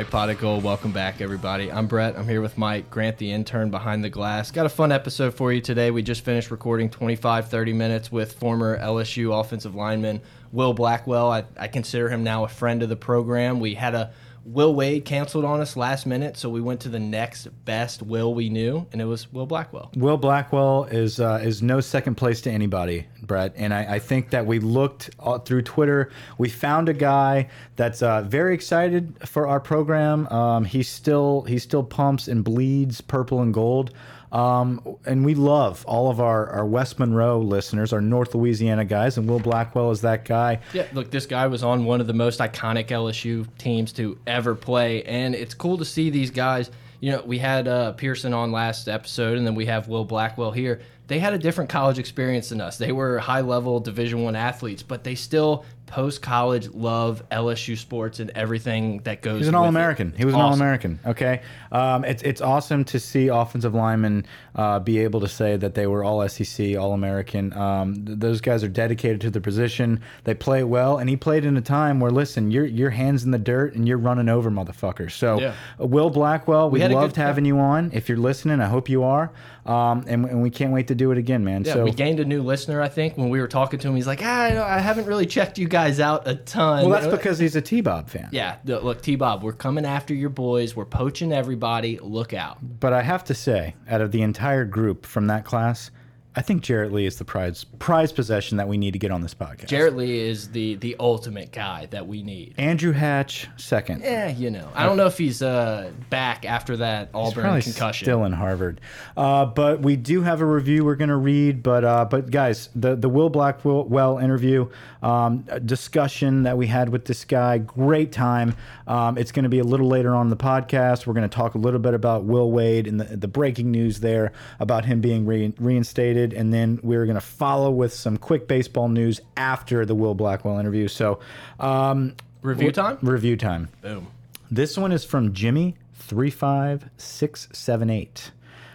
Right, welcome back, everybody. I'm Brett. I'm here with Mike, Grant, the intern behind the glass. Got a fun episode for you today. We just finished recording 25, 30 minutes with former LSU offensive lineman Will Blackwell. I, I consider him now a friend of the program. We had a Will Wade canceled on us last minute, so we went to the next best Will we knew, and it was Will Blackwell. Will Blackwell is uh, is no second place to anybody, Brett. And I, I think that we looked through Twitter. We found a guy that's uh, very excited for our program. Um, he still he still pumps and bleeds purple and gold. Um, and we love all of our, our West Monroe listeners, our North Louisiana guys, and Will Blackwell is that guy. Yeah, look, this guy was on one of the most iconic LSU teams to ever play, and it's cool to see these guys. You know, we had uh, Pearson on last episode, and then we have Will Blackwell here. They had a different college experience than us. They were high level Division One athletes, but they still post college love LSU sports and everything that goes. He's an. All American. He was an All American. Okay, um, it's it's awesome to see offensive linemen uh, be able to say that they were All SEC, All American. Um, th those guys are dedicated to the position. They play well, and he played in a time where listen, your your hands in the dirt and you're running over motherfuckers. So, Yeah. Will Blackwell, we, good loved having you on. If you're listening, I hope you are. Um, and, and we can't wait to do it again, man. Yeah, so we gained a new listener. I think when we were talking to him, he's like, ah, I, I haven't really checked you guys out a ton. well, that's because he's a T-Bob fan. Yeah, look, T Bob, we're coming after your boys. We're poaching everybody. Look out. But I have to say, out of the entire group from that class, I think Jarrett Lee is the prize prize possession that we need to get on this podcast. Jarrett Lee is the the ultimate guy that we need. Andrew Hatch second. Yeah, you know, I don't know if he's uh, back after that Auburn probably concussion. still in Harvard, uh, but we do have a review we're going to read. But uh, but guys, the the Will Blackwell interview um, discussion that we had with this guy, great time. Um, it's going to be a little later on in the podcast. We're going to talk a little bit about Will Wade and the, the breaking news there about him being re reinstated, and then we're going to follow with some quick baseball news after the Will Blackwell interview. So um, Review time. review time. Boom. This one is from Jimmy three five six seven eight.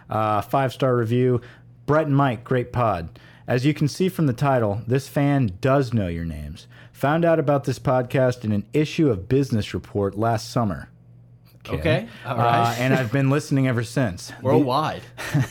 Uh, five star review. Brett and Mike, great pod. As you can see from the title, this fan does know your names. Found out about this podcast in an issue of Business Report last summer. Okay, all Uh, and I've been listening ever since. Worldwide.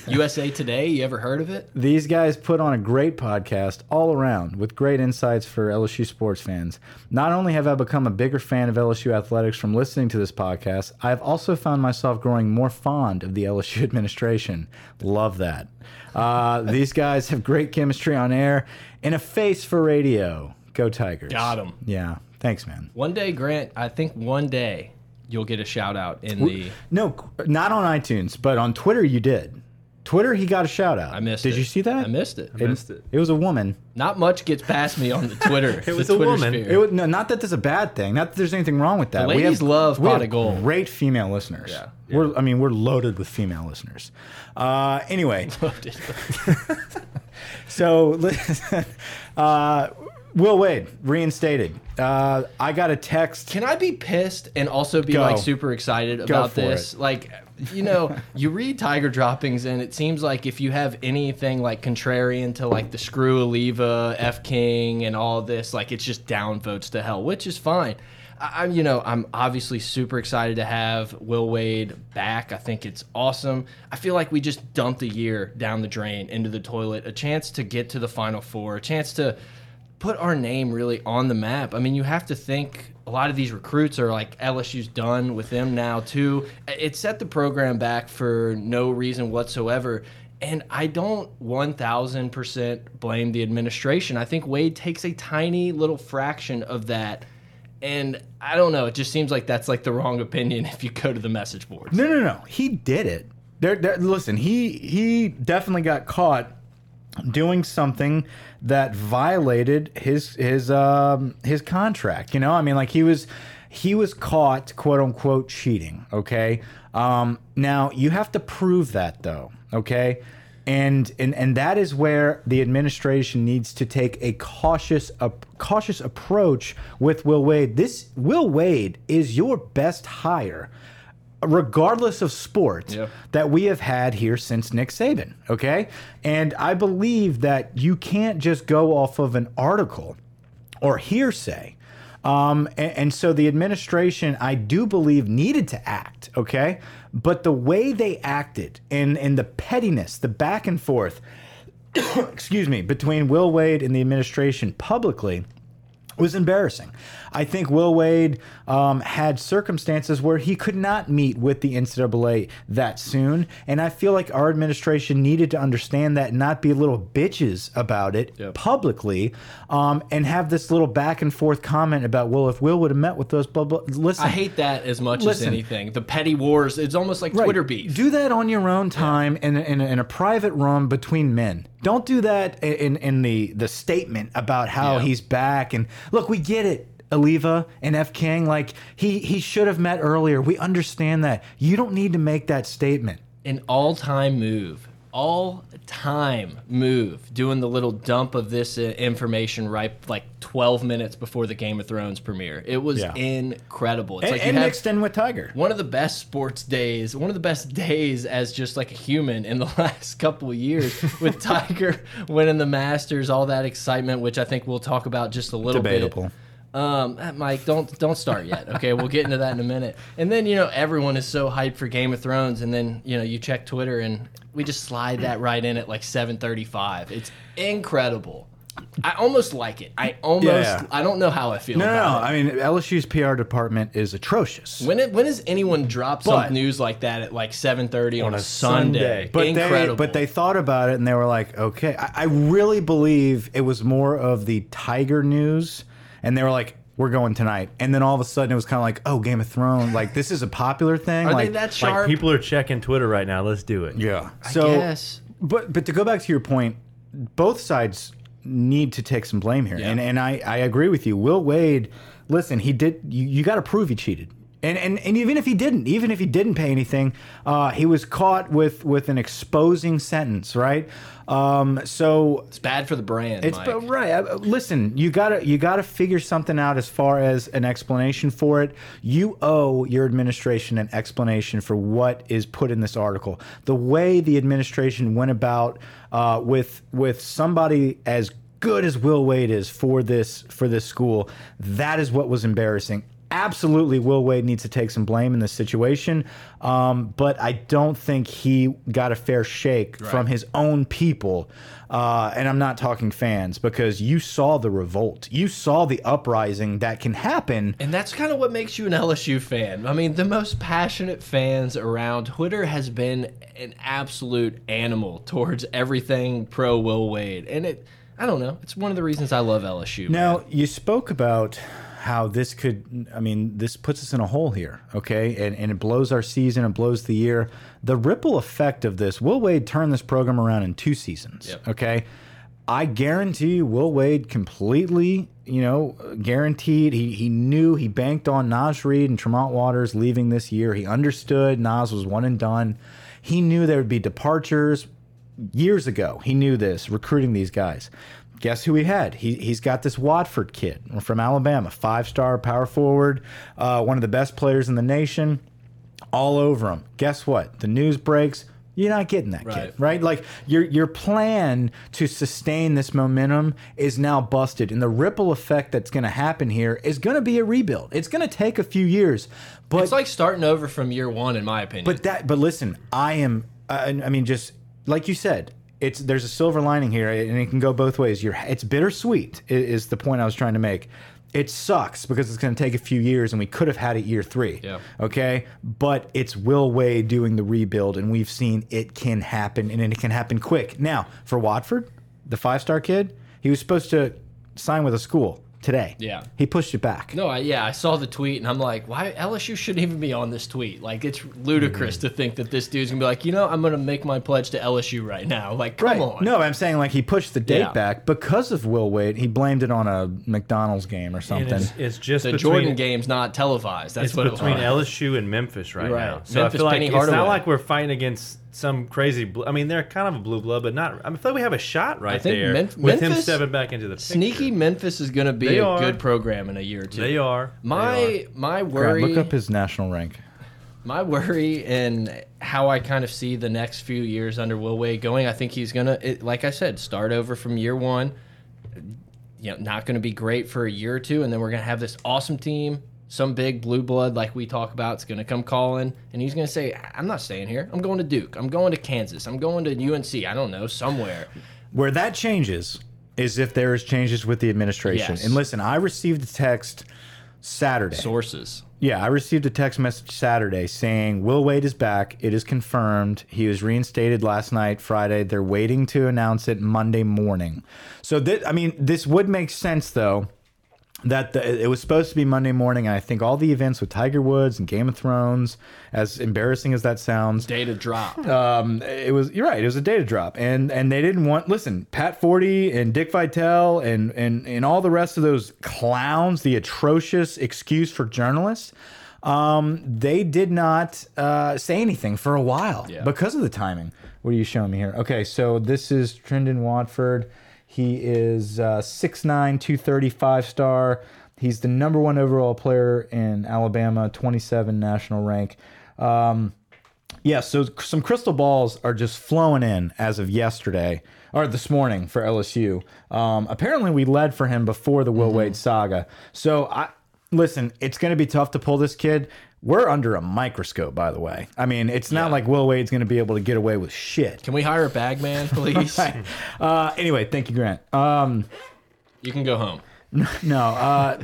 USA Today. You ever heard of it? These guys put on a great podcast all around with great insights for LSU sports fans. Not only have I become a bigger fan of LSU athletics from listening to this podcast, I've also found myself growing more fond of the LSU administration. Love that. Uh, these guys have great chemistry on air and a face for radio. Go Tigers. Got 'em. Yeah. Thanks, man. One day, Grant. I think one day you'll get a shout out in the. No, not on iTunes, but on Twitter you did. Twitter, he got a shout out. I missed. It. Did it. you see that? I missed it. It, missed it. It was a woman. Not much gets past me on the Twitter. it was the a Twitter woman. sphere. It would, no, not that there's a bad thing. Not that there's anything wrong with that. The ladies love we pot have of gold. Great female listeners. Yeah. We're, I mean, we're loaded with female listeners. Uh, anyway, so listen, uh, Will Wade reinstated. Uh, I got a text. Can I be pissed and also be Go. like super excited about this? it. Like, you know, you read Tiger droppings and it seems like if you have anything like contrarian to like the screw Alleva, F King, and all this, like it's just down votes to hell, which is fine. I'm, you know, I'm obviously super excited to have Will Wade back. I think it's awesome. I feel like we just dumped a year down the drain into the toilet, a chance to get to the Final Four, a chance to put our name really on the map. I mean, you have to think a lot of these recruits are like LSU's done with them now too. It set the program back for no reason whatsoever. And I don't 1000% blame the administration. I think Wade takes a tiny little fraction of that. And I don't know, it just seems like that's like the wrong opinion if you go to the message boards. No, no, no. He did it. Listen, he he definitely got caught doing something that violated his his um his contract. You know, I mean, like he was he was caught quote unquote cheating. Okay. Um, now you have to prove that though. Okay. And, and and that is where the administration needs to take a cautious a cautious approach with Will Wade. This Will Wade is your best hire regardless of sport, Yeah. that we have had here since Nick Saban. Okay. And I believe that you can't just go off of an article or hearsay. Um, and, and so the administration, I do believe, needed to act. Okay. But the way they acted and, and the pettiness, the back and forth, excuse me, between Will Wade and the administration publicly was embarrassing. I think Will Wade um, had circumstances where he could not meet with the NCAA that soon, and I feel like our administration needed to understand that, and not be little bitches about it Yep. publicly, um, and have this little back and forth comment about, well, if Will would have met with those blah blah. Listen, I hate that as much as anything. The petty wars, it's almost like Right. Twitter beef. Do that on your own time in, a, in, a, in a private room between men. Don't do that in in the the statement about how Yeah. he's back. And look, we get it. Alleva and F King, like he he should have met earlier. We understand that. You don't need to make that statement. An all time move. All time move. Doing the little dump of this uh, information right like 12 minutes before the Game of Thrones premiere. It was Yeah. incredible. It's And, like you and mixed in with Tiger. one of the best sports days, one of the best days as just like a human in the last couple of years with Tiger winning the Masters, all that excitement, which I think we'll talk about just a little Debatable. bit. Um, uh, Mike, don't don't start yet. Okay, we'll get into that in a minute. And then you know everyone is so hyped for Game of Thrones, and then you know you check Twitter and we just slide that right in at like 7:35. It's incredible. I almost like it. I almost. Yeah. I don't know how I feel. No, no, about no. it. I mean, LSU's PR department is atrocious. When it, when does anyone drop But- some news like that at like 7:30 on, a a Sunday? Sunday. But Incredible. they but they thought about it and they were like, okay. I, I really believe it was more of the Tiger news, and they were like, we're going tonight. And then all of a sudden it was kind of like, oh, Game of Thrones, like this is a popular thing. are like, they that Like people are checking Twitter right now. Let's do it. Yeah. So, guess. but but to go back to your point, both sides need to take some blame here, Yeah. and and I I agree with you. Will Wade, listen, he did. You, you got to prove he cheated. And, and, and even if he didn't, even if he didn't pay anything, uh, he was caught with with an exposing sentence, right? Um, so It's bad for the brand. it's Mike. but right. uh, Listen, you gotta you gotta figure something out as far as an explanation for it. You owe your administration an explanation for what is put in this article. The way the administration went about uh, with with somebody as good as Will Wade is for this for this school, that is what was embarrassing. Absolutely, Will Wade needs to take some blame in this situation, um, but I don't think he got a fair shake from his own people. Uh, and I'm not talking fans because you saw the revolt, you saw the uprising that can happen. And that's kind of what makes you an LSU fan. I mean, the most passionate fans around. Twitter has been an absolute animal towards everything pro Will Wade. And it, I don't know, it's one of the reasons I love LSU. Now, you spoke about how this could, I mean, this puts us in a hole here, okay? And, and it blows our season, it blows the year. The ripple effect of this, Will Wade turn this program around in two seasons, Yep. okay? I guarantee you, Will Wade completely, you know, guaranteed. He, he knew he banked on Naz Reid and Tremont Waters leaving this year. He understood Naz was one and done. He knew there would be departures, years ago. He knew this, recruiting these guys. Guess who he had? He, he's got this Watford kid from Alabama, five star power forward, uh, one of the best players in the nation, all over him. Guess what? The news breaks. You're not getting that Right. kid, right? Like your your plan to sustain this momentum is now busted, and the ripple effect that's going to happen here is going to be a rebuild. It's going to take a few years, but it's like starting over from year one, in my opinion. but that, but listen, I am. I, I mean, just like you said, it's there's a silver lining here, and it can go both ways. You're it's bittersweet is the point I was trying to make. It sucks because it's going to take a few years, and we could have had it year three. Yeah. Okay, but it's Will Wade doing the rebuild, and we've seen it can happen, and it can happen quick. Now for Watford, the five star kid, he was supposed to sign with a school today. Yeah. he pushed it back. No, I, yeah, I saw the tweet and I'm like, why LSU shouldn't even be on this tweet? Like, it's ludicrous mm-hmm. to think that this dude's gonna be like, you know, I'm gonna make my pledge to LSU right now. Like, come Right. on. No, I'm saying like he pushed the date Yeah. back because of Will Wade. He blamed it on a McDonald's game or something. it's, it's just the between, Jordan game's not televised. That's It's what between it was. LSU and Memphis right, Right. now. So Memphis, I feel like Penny it's Hardaway. not like we're fighting against some crazy. Blue, I mean, they're kind of a blue blood, but not. I, mean, I feel like we have a shot right think there Memf- with him stepping back into the picture. Sneaky Memphis is gonna be They a are. good program in a year or two. They are. They are. My my Grant, worry. look up his national rank. My worry and how I kind of see the next few years under Will Wade going, I think he's gonna, it, like I said, start over from year one. You know, not going to be great for a year or two, and then we're going to have this awesome team. Some big blue blood, like we talk about, is going to come calling, and he's going to say, "I'm not staying here. I'm going to Duke. I'm going to Kansas. I'm going to UNC. I don't know, somewhere." Where that changes is if there is changes with the administration. Yes. And listen, I received a text Saturday. Sources. Yeah, I received a text message Saturday saying Will Wade is back. It is confirmed. He was reinstated last night, Friday. They're waiting to announce it Monday morning. So that I mean, this would make sense though. That the, it was supposed to be Monday morning, and I think all the events with Tiger Woods and Game of Thrones, as embarrassing as that sounds, Data drop. um, it was you're right. It was a data drop, and and they didn't want listen. Pat Forde and Dick Vitale and and and all the rest of those clowns, the atrocious excuse for journalists. Um, they did not uh, say anything for a while Yeah. because of the timing. What are you showing me here? Okay, so this is Trendon Watford. He is uh, 6'9", 230, five star. He's the number one overall player in Alabama, 27 national rank. Um, yeah, so some crystal balls are just flowing in as of yesterday or this morning for LSU. Um, apparently, we led for him before the Will Wade saga. So I listen. It's going to be tough to pull this kid. We're under a microscope, by the way. I mean, it's not Yeah. like Will Wade's going to be able to get away with shit. Can we hire a bag man, please? Uh, anyway, thank you, Grant. Um, You can go home. no, uh,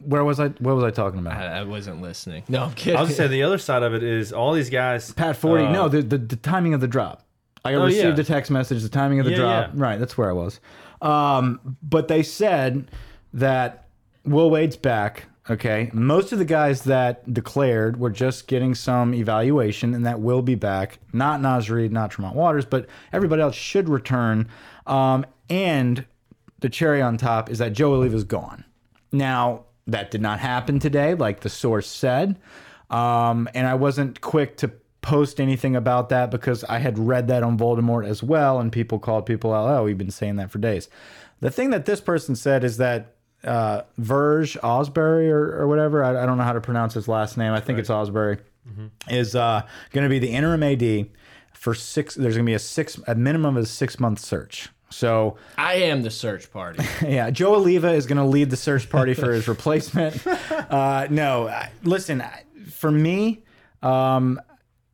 where was I? What was I talking about? I, I wasn't listening. No, I'm kidding. I was gonna say the other side of it is all these guys. Pat Forde. uh, no, the, the the timing of the drop. I Oh, received yeah. a text message. The timing of the Yeah, drop. yeah. Right. That's where I was. Um, but they said that Will Wade's back. Okay. Most of the guys that declared were just getting some evaluation, and that will be back. Not Naz Reid, not Tremont Waters, but everybody else should return. Um, and the cherry on top is that Joe Alleva's gone. Now, that did not happen today, like the source said. Um, and I wasn't quick to post anything about that because I had read that on Voldemort as well, and people called people out, oh, we've been saying that for days. The thing that this person said is that uh, Verge Ausberry or, or whatever, I, I don't know how to pronounce his last name. I think it's Ausberry, is uh, going to be the interim AD for six. There's going to be a six, a minimum of a six month search. So I am the search party. yeah, Joe Alleva is going to lead the search party for his replacement. Uh, no, I- listen, I- for me, um,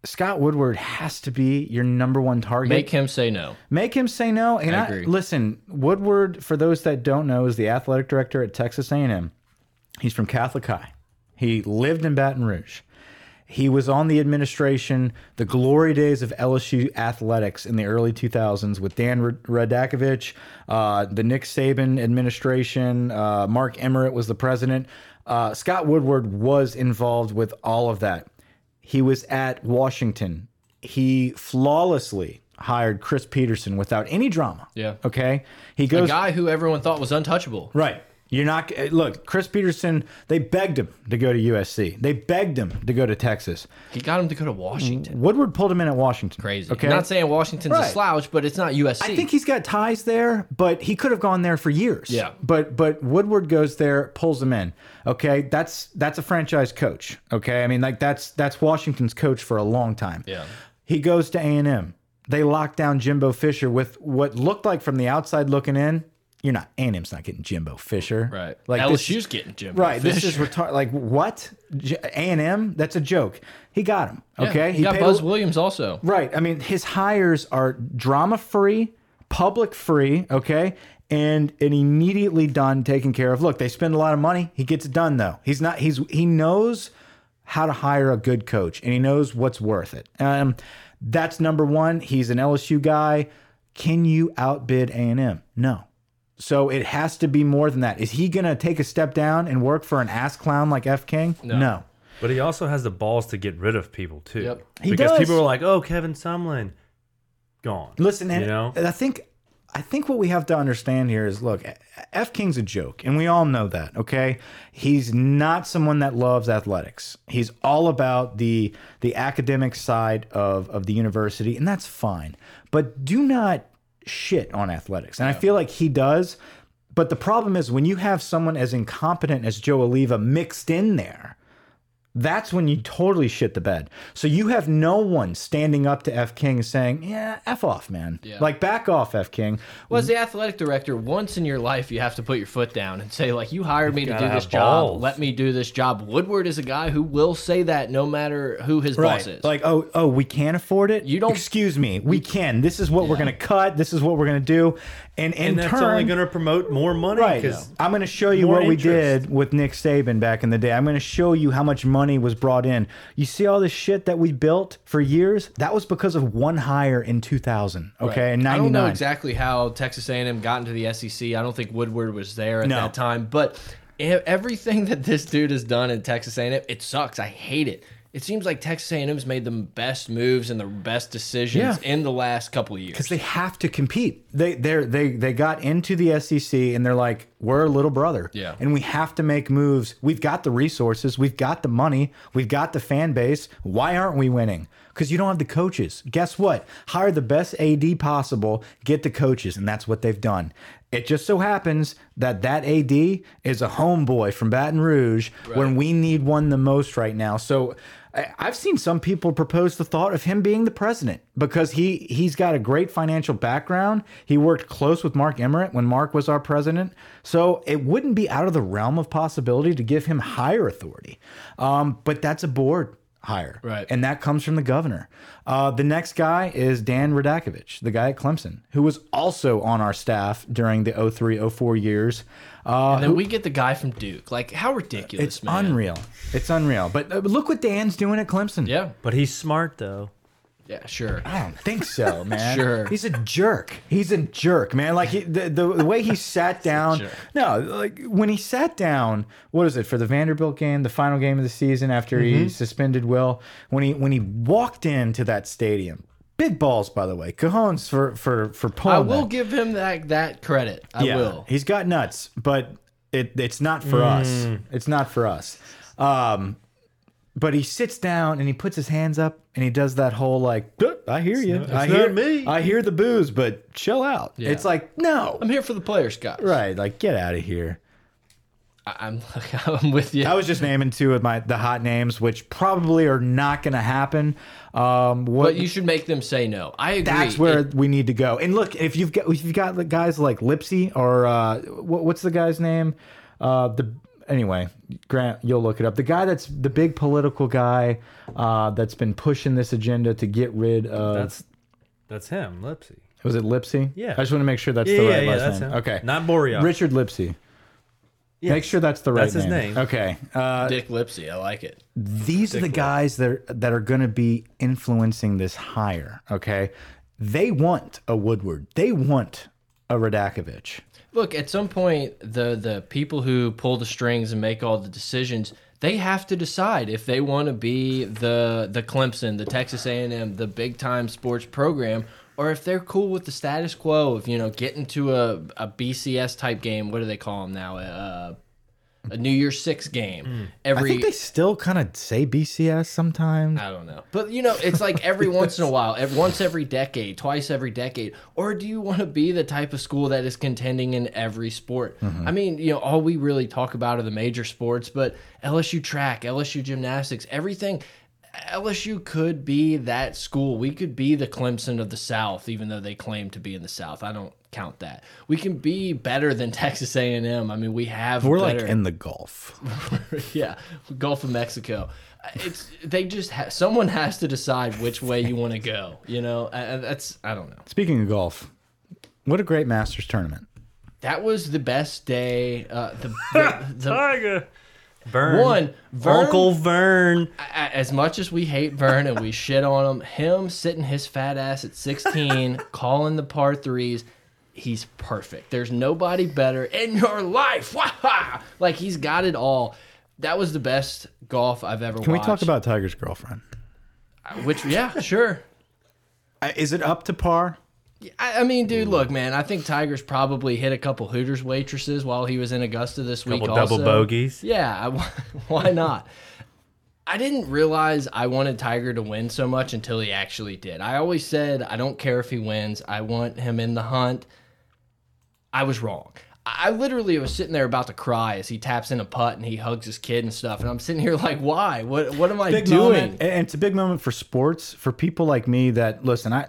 Scott Woodward has to be your number one target. Make him say no. Make him say no. And I I, listen, Woodward, for those that don't know, is the athletic director at Texas A&M. He's from Catholic High. He lived in Baton Rouge. He was on the administration, the glory days of LSU athletics in the early 2000s with Dan Radakovich, uh, the Nick Saban administration. Uh, Mark Emmert was the president. Uh, Scott Woodward was involved with all of that. He was at Washington. He flawlessly hired Chris Petersen without any drama. Yeah. Okay. He goes. A guy who everyone thought was untouchable. right. You're not uh, look. Chris Petersen. They begged him to go to USC. They begged him to go to Texas. He got him to go to Washington. Woodward pulled him in at Washington. Crazy. Okay. Not saying Washington's a slouch, but it's not USC. I think he's got ties there, but he could have gone there for years. Yeah. But but Woodward goes there, pulls him in. Okay, that's that's a franchise coach. Okay, I mean like that's that's Washington's coach for a long time. Yeah. He goes to A and M. They lock down Jimbo Fisher with what looked like from the outside looking in you're not A&M's not getting Jimbo Fisher. Right. Like LSU's this, getting Jimbo Fisher. Right. This is Fisher. retarded. Like what? A&M? That's a joke. He got him. Yeah, Okay. he, got paid Buzz Williams also. Right. I mean, his hires are drama free, public free, okay? And and immediately done, taken care of. Look, they spend a lot of money. He gets it done though. He's not he's he knows how to hire a good coach and he knows what's worth it. Um that's number 1. He's an LSU guy. Can you outbid A&M? No. So it has to be more than that. Is he going to take a step down and work for an ass clown like F King? no. But he also has the balls to get rid of people too. Yep. He because does. people are like, "Oh, Kevin Sumlin, gone." Listen, and you know, I think I think what we have to understand here is look, F King's a joke, and we all know that, okay? He's not someone that loves athletics. He's all about the the academic side of of the university, and that's fine. But do not shit on athletics. And I feel like he does. But the problem is when you have someone as incompetent as Joe Alleva mixed in there, that's when you totally shit the bed. So you have no one standing up to F King saying, "Yeah, f off, man. Yeah. Like back off, F King." Well, as the athletic director, once in your life, you have to put your foot down and say, like, you hired me to gotta do this have job. Let me do this job. Woodward is a guy who will say that no matter who his boss is. Like, oh, oh, we can't afford it. You don't- Excuse me. We can. This is what we're gonna cut. This is what we're gonna do. And in and that's turn, only going to promote more money. Right. 'cause I'm going to show you more what we did with Nick Saban back in the day. I'm going to show you how much money was brought in. You see all this shit that we built for years? That was because of one hire in 2000. Okay, in I don't know 99. exactly how Texas A&M got into the SEC. I don't think Woodward was there at No. that time, but everything that this dude has done in Texas A&M, it sucks. I hate it. It seems like Texas A&M's made the best moves and the best decisions Yeah. in the last couple of years. because they have to compete. They they they they got into the SEC and they're like, we're a little brother, Yeah. and we have to make moves. We've got the resources, we've got the money, we've got the fan base. Why aren't we winning? Because you don't have the coaches. Guess what? Hire the best AD possible, get the coaches, and that's what they've done. It just so happens that that AD is a homeboy from Baton Rouge when we need one the most right now. So I've seen some people propose the thought of him being the president because he he's got a great financial background. He worked close with Mark Emmert when Mark was our president, so it wouldn't be out of the realm of possibility to give him higher authority. Um, but that's a board hire, Right. And that comes from the governor. Uh, the next guy is Dan Radakovich, the guy at Clemson, who was also on our staff during the 03-04 years. Uh, and then we get the guy from Duke. Like, how ridiculous, it's man. unreal. It's unreal. But uh, look what Dan's doing at Clemson. Yeah, But he's smart though. Yeah, sure. I don't think so, man. Sure. He's a jerk. He's a jerk, man. Like he, the, the the way he sat down. No, like when he sat down, what is it for the Vanderbilt game, the final game of the season after Mm-hmm. he suspended Will? When he when he walked into that stadium, big balls, by the way, cajones for for for pulling. I will that. give him that that credit. I yeah, will. He's got nuts, but it it's not for us. Mm. It's not for us. Um, but he sits down and he puts his hands up and he does that whole like, I hear you, not- I it's hear not me." I hear the booze, but chill out. Yeah. It's like no, I'm here for the players, guys. right? Like get out of here. I, I'm I'm with you. I was just naming two of my the hot names, which probably are not going to happen. Um, what but you should make them say no. I agree. That's where It- we need to go. And look, if you've got if you've got the guys like Lipsey or uh, what, what's the guy's name? Uh, the anyway, Grant, you'll look it up. The guy that's the big political guy uh, that's been pushing this agenda to get rid of. That's that's him, Lipsey. was it Lipsey? Yeah. I just want to make sure that's Yeah, the right yeah, last that's name. him. Okay, Not Boreal. Richard Lipsey. Yes. Make sure that's the right That's his name. Okay. Uh, Dick Lipsey. I like it. these are the guys that are, that are going to be influencing this hire. Okay, they want a Woodward. They want a Radakovich. Look, at some point, the the people who pull the strings and make all the decisions, they have to decide if they want to be the the Clemson, the Texas A&M, the big time sports program, or if they're cool with the status quo of you know getting to a a BCS type game. What do they call them now? Uh, a New Year's Six game. Hmm. Every I think they still kind of say BCS sometimes. I don't know. But you know, it's like every once in a while, every, once every decade, twice every decade. Or do you want to be the type of school that is contending in every sport? Mm-hmm. I mean, you know, all we really talk about are the major sports, but LSU track, LSU gymnastics, everything. LSU could be that school. We could be the Clemson of the South, even though they claim to be in the South. I don't count that. We can be better than Texas A&M. I mean, we have We're better, like in the Gulf. yeah, Gulf of Mexico. It's they just ha someone has to decide which way you want to go. You know, and that's I don't know. Speaking of golf, what a great Masters tournament. That was the best day. Uh, the, the, the Tiger. Vern. one Vern, Uncle Vern. as much as we hate Vern and we shit on him, him sitting his fat ass at 16, calling the par threes, he's perfect. There's nobody better in your life. Wah-ha! Like he's got it all. That was the best golf I've ever Can watched. we talk about Tiger's girlfriend? which? Yeah, sure. Uh, Is it up to par? I, I mean, dude, look, man. I think Tiger's probably hit a couple Hooters waitresses while he was in Augusta this week. Couple double also. bogeys. Yeah, I, why not? I didn't realize I wanted Tiger to win so much until he actually did. I always said I don't care if he wins. I want him in the hunt. I was wrong. I I literally was sitting there about to cry as he taps in a putt and he hugs his kid and stuff, and I'm sitting here like, why? What? What am I Big doing? moment, and it's a big moment for sports for people like me that listen. I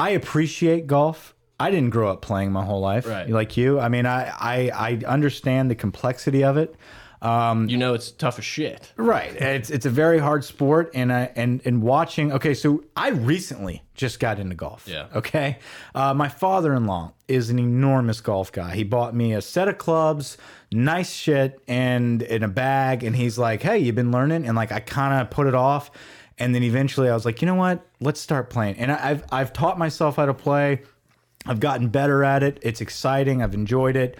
I appreciate golf. I didn't grow up playing my whole life, Right. like you. I mean, I I, I understand the complexity of it. You know, it's tough as shit. Right. It's it's a very hard sport, and I and and watching. Okay, so I recently just got into golf. Yeah. Okay. Uh, my father-in-law is an enormous golf guy. He bought me a set of clubs, nice shit, and in a bag. And he's like, "Hey, you've been learning?" And like, I kind of put it off, and then eventually I was like, "You know what? Let's start playing." And I- I've I've taught myself how to play. I've gotten better at it. It's exciting. I've enjoyed it.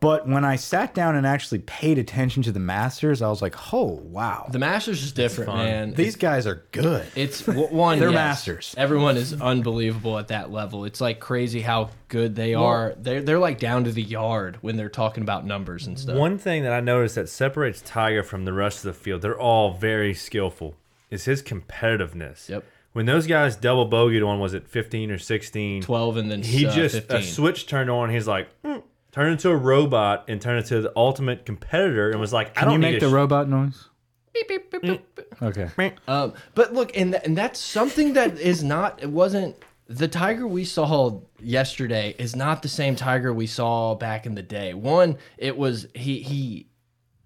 But when I sat down and actually paid attention to the Masters, I was like, "Oh wow, The Masters is different, man. these guys are good." It's one. They're yes, masters. Everyone is unbelievable at that level. It's like crazy how good they are. They're they're like down to the yard when they're talking about numbers and stuff. One thing that I noticed that separates Tiger from the rest of the field, they're all very skillful, is his competitiveness. Yep. When those guys double bogeyed on, was it 15 or 16? Twelve and then He uh, just, 15. a switch turned on. He's like, mm, turned into a robot and turned into the ultimate competitor and was like, I Can don't you make a the robot noise? Beep, beep, beep, beep, beep. Okay. Um, but look, and th and that's something that is not. It wasn't the tiger we saw yesterday. Is not the same tiger we saw back in the day. One, it was he he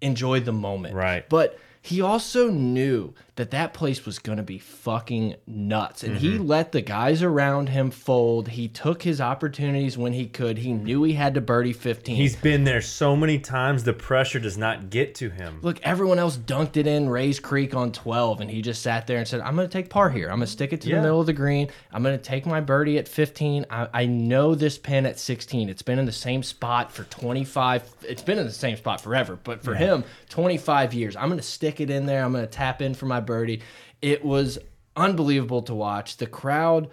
enjoyed the moment, Right. But he also knew that that place was going to be fucking nuts, and he mm-hmm. let the guys around him fold. He took his opportunities when he could. He knew he had to birdie fifteen. He's been there so many times, the pressure does not get to him. Look, everyone else dunked it in Rae's Creek on 12, and he just sat there and said, I'm going to take par here. I'm going to stick it to Yeah. the middle of the green. I'm going to take my birdie at 15. I, I know this pin at 16. It's been in the same spot for 25. It's been in the same spot forever, but for him, 25 years. I'm going to stick it in there. I'm going to tap in for my birdie. It was unbelievable to watch. The crowd.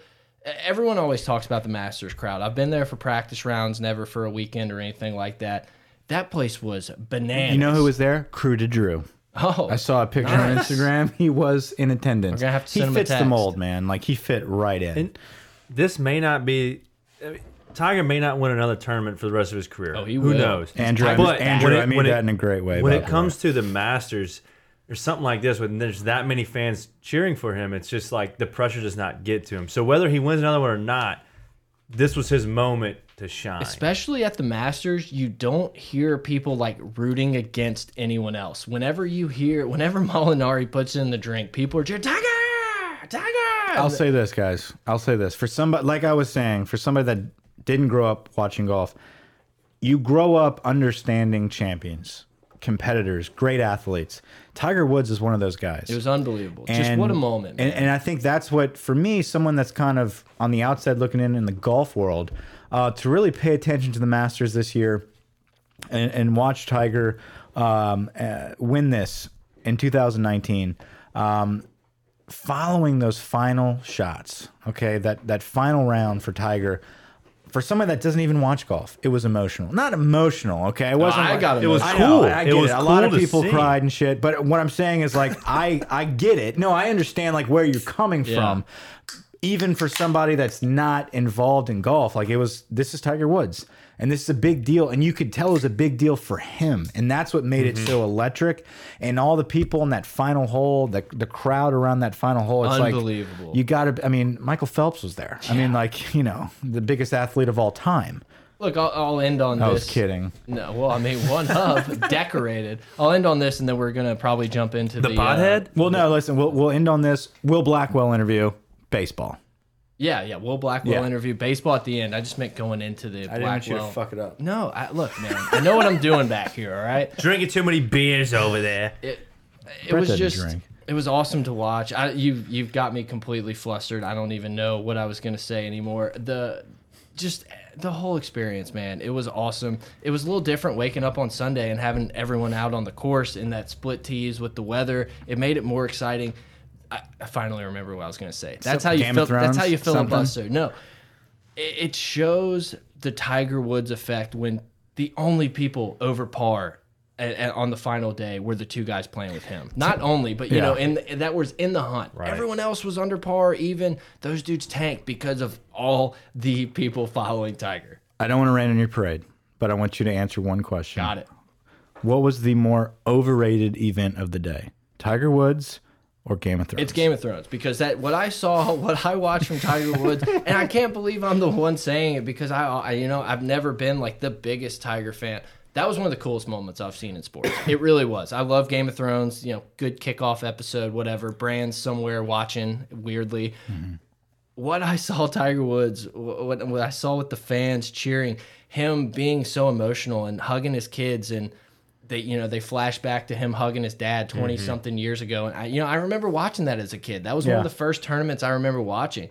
Everyone always talks about the Masters crowd. I've been there for practice rounds, never for a weekend or anything like that. That place was bananas. You know who was there? Crew to Drew. Oh, I saw a picture on Instagram. He was in attendance. We're gonna have to he send him a fits the mold, man. Like he fit right in. And this may not be. I mean, Tiger may not win another tournament for the rest of his career. Oh, he Who will. knows? Andrew, But Andrew, it- I mean it- that in a great way. when it the comes to the Masters or something like this, when there's that many fans cheering for him, it's just like the pressure does not get to him. So whether he wins another one or not, this was his moment to shine. especially at the Masters, you don't hear people like rooting against anyone else. Whenever you hear, whenever Molinari puts in the drink, people are just Tiger, Tiger. I'll say this, guys. I'll say this for somebody like I was saying, for somebody that didn't grow up watching golf, you grow up understanding champions, competitors, great athletes. Tiger Woods is one of those guys. it was unbelievable. Just what a moment. And, and I think that's what, for me, someone that's kind of on the outside looking in in the golf world, uh, to really pay attention to the Masters this year and, and watch Tiger um, uh, win this in 2019. Um, following those final shots, okay, that that final round for Tiger. For somebody that doesn't even watch golf, it was emotional. Not emotional, okay. It wasn't. I like- got It It was cool. know, I It get was A lot of people see. cried and shit. But what I'm saying is like I I get it. No, I understand like where you're coming Yeah. from. even for somebody that's not involved in golf, like it was, this is Tiger Woods. And this is a big deal. And you could tell it was a big deal for him. And that's what made it so electric. And all the people in that final hole, the, the crowd around that final hole, it's Unbelievable. like, you got to, I mean, Michael Phelps was there. I mean, like, you know, the biggest athlete of all time. Look, I'll, I'll end on I this. was kidding. No, well, I mean, one of decorated. I'll end on this, and then we're gonna probably jump into the, The uh, pothead? Well, no, listen, we'll, we'll end on this. Will Blackwell interview, baseball. Yeah, yeah. Will Blackwell Yeah. interview baseball at the end. I just meant going into the I Blackwell. To fuck it up. no, I, look, man. I know what I'm doing back here. All right. Drinking too many beers over there. It, it Brett was doesn't just. drink. It was awesome to watch. I, you you've got me completely flustered. I don't even know what I was gonna say anymore. The just the whole experience, man. It was awesome. It was a little different waking up on Sunday and having everyone out on the course in that split tees with the weather. It made it more exciting. I, I finally remember what I was gonna say. That's how you of feel. That's how Thrones, you filibuster. something? No, it, it shows the Tiger Woods effect when the only people over par on the final day were the two guys playing with him. Not only, but you Yeah. know, and that was in the hunt. Everyone else was under par. Even those dudes tanked because of all the people following Tiger. I don't want to rain on your parade, but I want you to answer one question. Got it. What was the more overrated event of the day? Tiger Woods or Game of Thrones? It's Game of Thrones because that what I saw, what I watched from Tiger Woods, and I can't believe I'm the one saying it because I, I, you know, I've never been like the biggest Tiger fan. That was one of the coolest moments I've seen in sports. It really was. I love Game of Thrones. You know, good kickoff episode, whatever. Brand's somewhere watching weirdly. Mm-hmm. What I saw Tiger Woods, what, what I saw with the fans cheering, him being so emotional and hugging his kids and they you know they flash back to him hugging his dad 20 something years ago and I you know I remember watching that as a kid. That was one of the first tournaments I remember watching.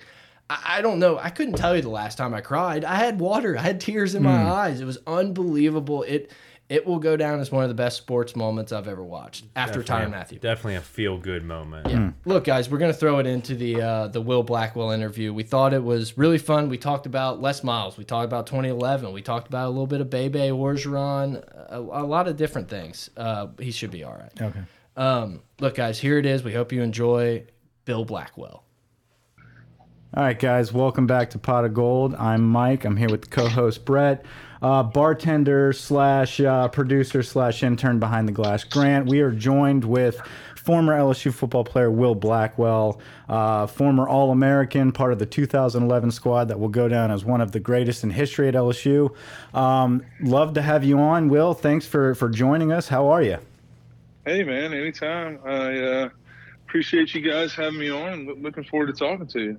I, I don't know. I couldn't tell you the last time I cried. I had water. I had tears in my hmm. eyes. It was unbelievable. It it will go down as one of the best sports moments I've ever watched after Tyrann Mathieu. Definitely a feel good moment. Yeah. Look, guys, we're gonna throw it into the uh, the Will Blackwell interview. We thought it was really fun. We talked about Les Miles. We talked about 2011. We talked about a little bit of Bebe Orgeron. A, a lot of different things. Uh, he should be all right. Okay. Um, look, guys, here it is. We hope you enjoy Bill Blackwell. All right, guys, welcome back to Pot of Gold. I'm Mike. I'm here with co-host Brett, uh, bartender slash uh, producer slash intern behind the glass, Grant. We are joined with former LSU football player Will Blackwell, uh, former All-American, part of the 2011 squad that will go down as one of the greatest in history at LSU. Um, love to have you on, Will. Thanks for for joining us. How are you? Hey man, anytime. I uh, appreciate you guys having me on. Looking forward to talking to you.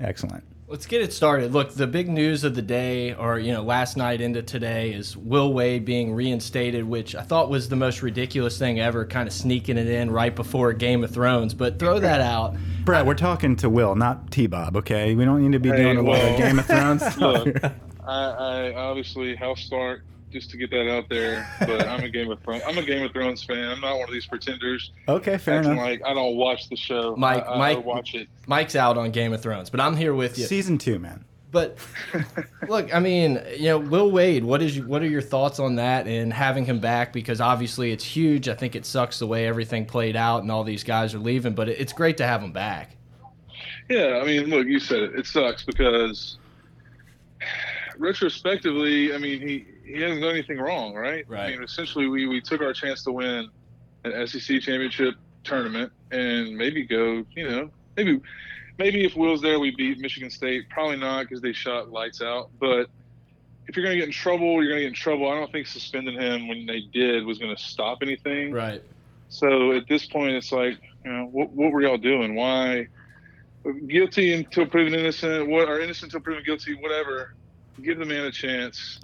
Excellent. Let's get it started. Look, the big news of the day, or you know, last night into today, is Will Wade being reinstated, which I thought was the most ridiculous thing ever, kind of sneaking it in right before Game of Thrones. But throw that out. Brett, we're talking to Will, not T-Bob. Okay, we don't need to be Hey, doing a lot of Game of Thrones. Look, I, I obviously house start just to get that out there, but I'm a Game of Thrones. I'm a Game of Thrones fan. I'm not one of these pretenders okay, fair enough. like I don't watch the show. Mike- I, I, Mike- I watch it. Mike's out on Game of Thrones, but I'm here with you. Season two, man. But look, I mean, you know, Will Wade. What is what are your thoughts on that and having him back? Because obviously it's huge. I think it sucks the way everything played out and all these guys are leaving, but it's great to have him back. Yeah, I mean, look, you said it. It sucks because retrospectively, I mean, he he hasn't done anything wrong, right? Right. I mean, essentially, we we took our chance to win an SEC championship tournament and maybe go, you know, maybe maybe if Will's there, we beat Michigan State. Probably not because they shot lights out. But if you're gonna get in trouble, you're gonna get in trouble. I don't think suspending him when they did was gonna stop anything. Right. So at this point, it's like, you know, what, what were y'all doing? Why guilty until proven innocent? What or innocent until proven guilty? Whatever. Give the man a chance.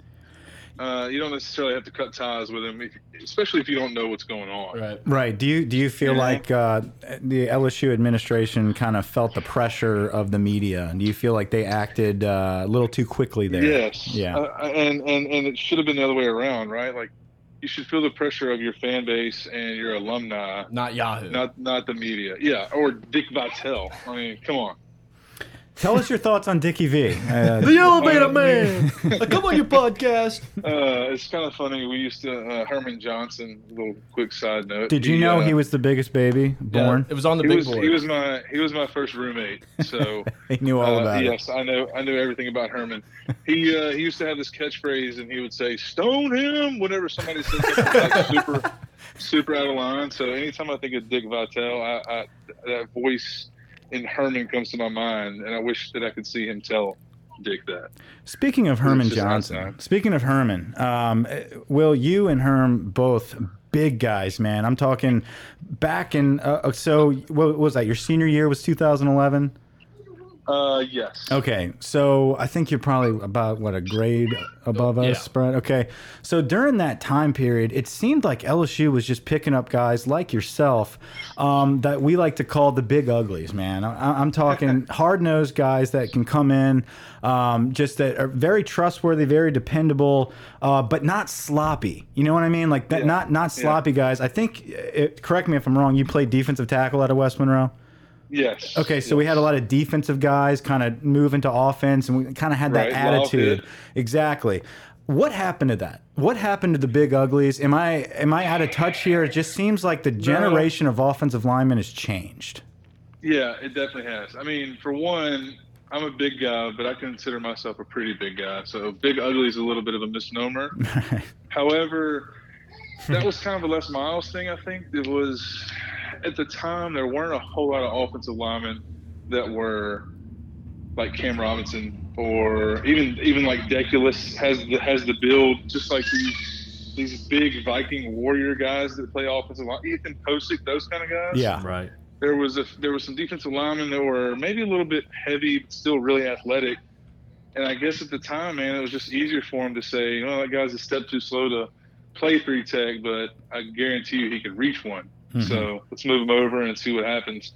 Uh, you don't necessarily have to cut ties with him, if, especially if you don't know what's going on. Right. Right. Do you do you feel Yeah. like uh, the LSU administration kind of felt the pressure of the media? Do you feel like they acted uh, a little too quickly there? Yes. Yeah. Uh, and and and it should have been the other way around, right? Like you should feel the pressure of your fan base and your alumni, Not Yahoo. not not the media. Yeah, or Dick Vitale. I mean, come on. Tell us your thoughts on Dickie V. Uh, The Elevator Man. Come on your podcast. Uh, it's kind of funny. We used to uh, Herman Johnson. Little quick side note. did you know uh, he was the biggest baby born? it was on the He big was, board. he was my he was my first roommate. So He knew all uh, about it. yes, I know I knew everything about Herman. He uh, he used to have this catchphrase, and he would say "Stone him" whenever somebody said something like super super out of line. So anytime I think of Dick Vitale, I, I, that voice in Herman comes to my mind, and I wish that I could see him tell Dick that. Speaking of Herman Johnson, speaking of Herman, um, uh, Will, you and Herm both big guys, man. I'm talking back in, uh, so what was that? Your senior year was 2011? Uh, yes. Okay, so I think you're probably about what a grade above us, Yeah. Brett. Okay, so during that time period, it seemed like LSU was just picking up guys like yourself um, that we like to call the big uglies. Man, I, I'm talking hard nosed guys that can come in, um, just that are very trustworthy, very dependable, uh, but not sloppy. You know what I mean? Like that, Yeah. not not Yeah. sloppy guys. I think. It, correct me if I'm wrong. You played defensive tackle out of West Monroe. Yes. Okay, so we had a lot of defensive guys kind of move into offense, and we kind of had that Right, attitude. Exactly. What happened to that? What happened to the big uglies? Am I am I out of touch here? It just seems like the generation of offensive linemen has changed. Yeah, it definitely has. I mean, for one, I'm a big guy, but I consider myself a pretty big guy. So big ugly is a little bit of a misnomer. However, that was kind of a Les Miles thing. I think it was at the time there weren't a whole lot of offensive linemen that were like Cam Robinson or even even like Deculus has the has the build just like these these big Viking warrior guys that play offensive line. Ethan Pocic, those kind of guys yeah. Right. there was a there was some defensive linemen that were maybe a little bit heavy, but still really athletic. And I guess at the time, man, it was just easier for him to say, you know, that guy's a step too slow to play three tech, but I guarantee you he could reach one. Mhm. So let's move him over and see what happens.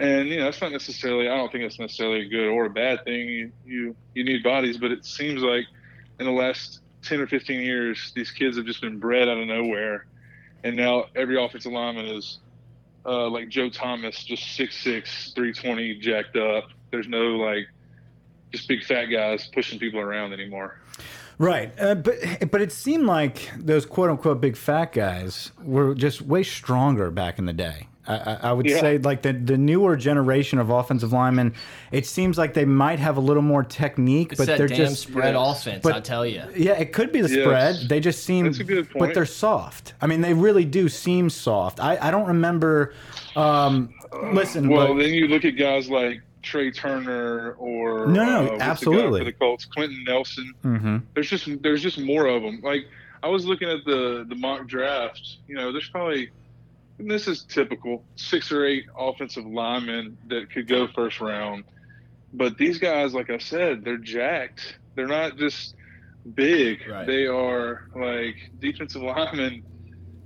And you know, that's not necessarily. I don't think it's necessarily a good or a bad thing. You you, you need bodies, but it seems like in the last ten or fifteen years, these kids have just been bred out of nowhere, and now every offensive lineman is uh, like Joe Thomas, just 6'6", 320, jacked up. There's no like just big fat guys pushing people around anymore. Right, uh, but but it seemed like those quote unquote big fat guys were just way stronger back in the day. I, I, I would Yeah. say like the the newer generation of offensive linemen, it seems like they might have a little more technique, It's but that they're damn just spread yes. offense, But- I tell you. Yeah, it could be the Yes. spread. They just seem, That's a good but they're soft. I mean, they really do seem soft. I, I don't remember. Um, listen, Well, but- then you look at guys like Trey Turner or No, no, uh, the absolutely. for the Colts, Quenton Nelson. Mhm. There's just there's just more of them. Like I was looking at the the mock draft. You know, there's probably and this is typical six or eight offensive linemen that could go first round. But these guys, like I said, they're jacked. They're not just big. Right. They are like defensive linemen.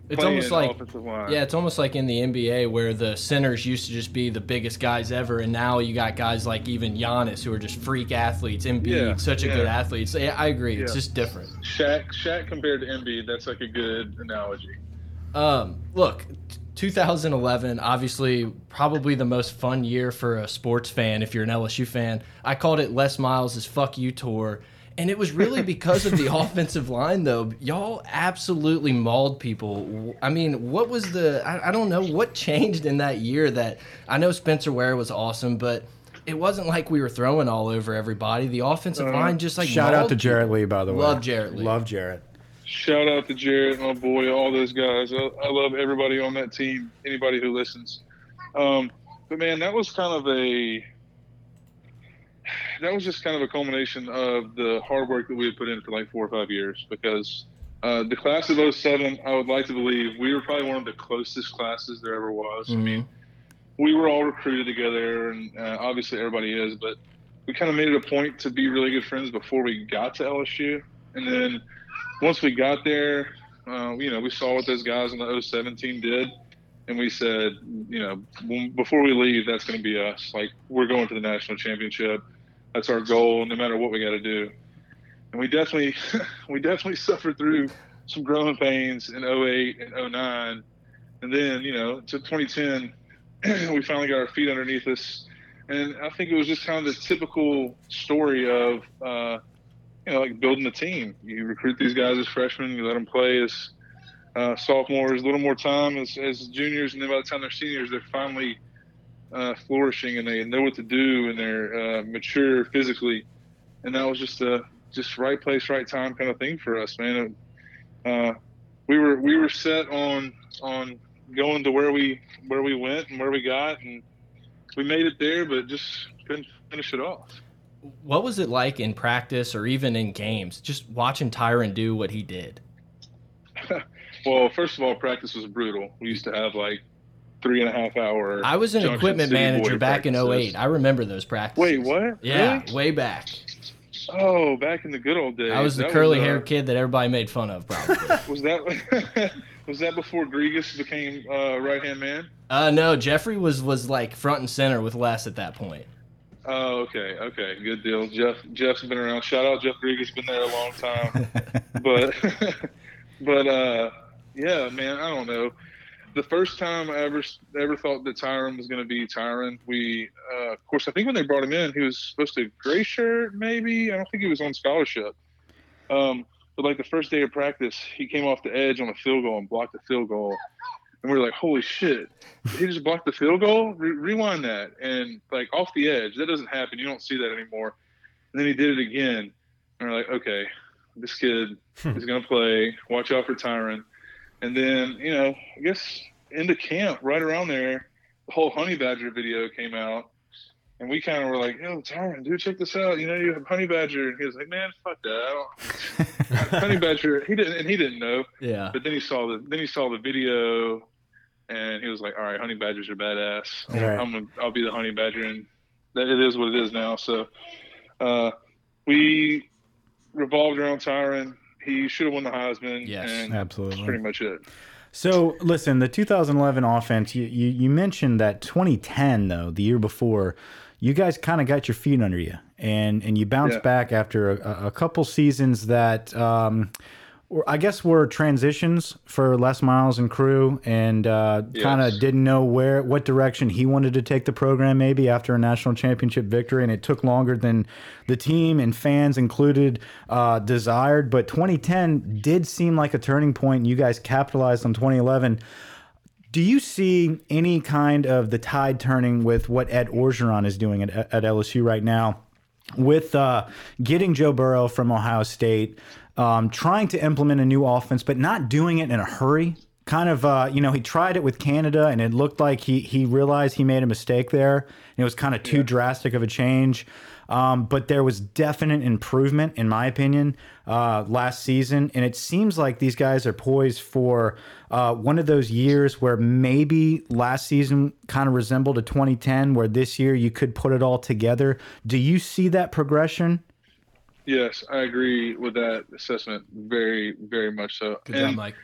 It's almost like line. Yeah, it's almost like in the NBA where the centers used to just be the biggest guys ever, and now you got guys like even Giannis who are just freak athletes. Embiid, Yeah, such a yeah. good athlete. So, yeah, I agree. It's just different. Shaq, Shaq compared to Embiid, that's like a good analogy. Um, look, t- 2011, obviously, probably the most fun year for a sports fan if you're an LSU fan. I called it Les Miles' as "fuck you" tour, and it was really because of the offensive line. Though y'all absolutely mauled people. I mean, what was the? I, I don't know what changed in that year. That I know Spencer Ware was awesome, but. It wasn't like we were throwing all over everybody. The offensive line just like shout out to Jarrett people. Lee, by the way. Love Jarrett Lee. Love Jarrett. Shout out to Jarrett, my boy, all those guys. I, I love everybody on that team, anybody who listens. Um, but man, that was kind of a that was just kind of a culmination of the hard work that we had put in for like four or five years because uh, the class of 07, I would like to believe we were probably one of the closest classes there ever was. I mean, we were all recruited together, and uh, obviously everybody is, but we kind of made it a point to be really good friends before we got to LSU. And then once we got there, uh, you know, we saw what those guys in the 07 team did. And we said, you know, before we leave, that's going to be us. Like, we're going to the national championship. That's our goal, no matter what we got to do. And we definitely, we definitely suffered through some growing pains in 08 and 09. And then, you know, to 2010, we finally got our feet underneath us and I think it was just kind of the typical story of uh, you know like building a team. You recruit these guys as freshmen, you let them play as uh, sophomores, a little more time as, as juniors, and then by the time they're seniors, they're finally uh, flourishing and they know what to do and they're uh, mature physically. And that was just a just right place, right time kind of thing for us, man. Uh, we were we were set on on going to where we where we went and where we got, and we made it there, but just couldn't finish it off. What was it like in practice or even in games, just watching Tyrann do what he did? well, first of all, practice was brutal. We used to have like three and a half hour. I was an Junction equipment City manager back in practices. 08. I remember those practices. Wait, what? Yeah, Really? way back. Oh, back in the good old days. I was the That curly uh, haired kid that everybody made fun of, probably. Was that was that before Grigas became uh, right hand man? uh, no, Jeffrey was was like front and center with Les at that point. Oh, okay, okay, good deal. Jeff Jeff's been around. Shout out Jeff Grigas, been there a long time. but but uh, yeah, man, I don't know. The first time I ever ever thought that Tyrann was going to be Tyrann, we uh, of course I think when they brought him in, he was supposed to gray shirt maybe. I don't think he was on scholarship. Um, but like the first day of practice, he came off the edge on a field goal and blocked the field goal, and we were like, "Holy shit!" He just blocked the field goal. Re- rewind that, and like off the edge, that doesn't happen. You don't see that anymore. And then he did it again, and we're like, "Okay, this kid is gonna play. Watch out for Tyrann." And then you know, I guess into camp, right around there, the whole Honey Badger video came out. And we kind of were like, "Yo, Tyrann, dude, check this out. You know, you have Honey Badger." And he was like, "Man, fuck that. I don't, honey Badger." He didn't, and he didn't know. Yeah. But then he saw the then he saw the video, and he was like, "All right, honey badgers are badass. Right. I'm gonna I'll be the honey badger." And that it is what it is now. So uh, we revolved around Tyrann. He should have won the Heisman. Yes, and that's Absolutely. pretty much it. So listen, the 2011 offense. You, you you mentioned that 2010 though, the year before, you guys kind of got your feet under you, and and you bounced Yeah. back after a, a couple seasons that. Um, I guess were transitions for Les Miles and crew, and uh, kind of didn't know where, what direction he wanted to take the program. Maybe after a national championship victory, and it took longer than the team and fans included uh, desired. But 2010 did seem like a turning point, and you guys capitalized on 2011. Do you see any kind of the tide turning with what Ed Orgeron is doing at, at LSU right now? with uh, getting Joe Burrow from Ohio State, um, trying to implement a new offense, but not doing it in a hurry. Kind of, uh, you know, he tried it with Canada, and it looked like he he realized he made a mistake there. And it was kind of too drastic of a change. Um, but there was definite improvement, in my opinion, uh, last season, and it seems like these guys are poised for uh, one of those years where maybe last season kind of resembled a 2010, where this year you could put it all together. Do you see that progression? Yes, I agree with that assessment. Very, very much so. Good and, job, Mike.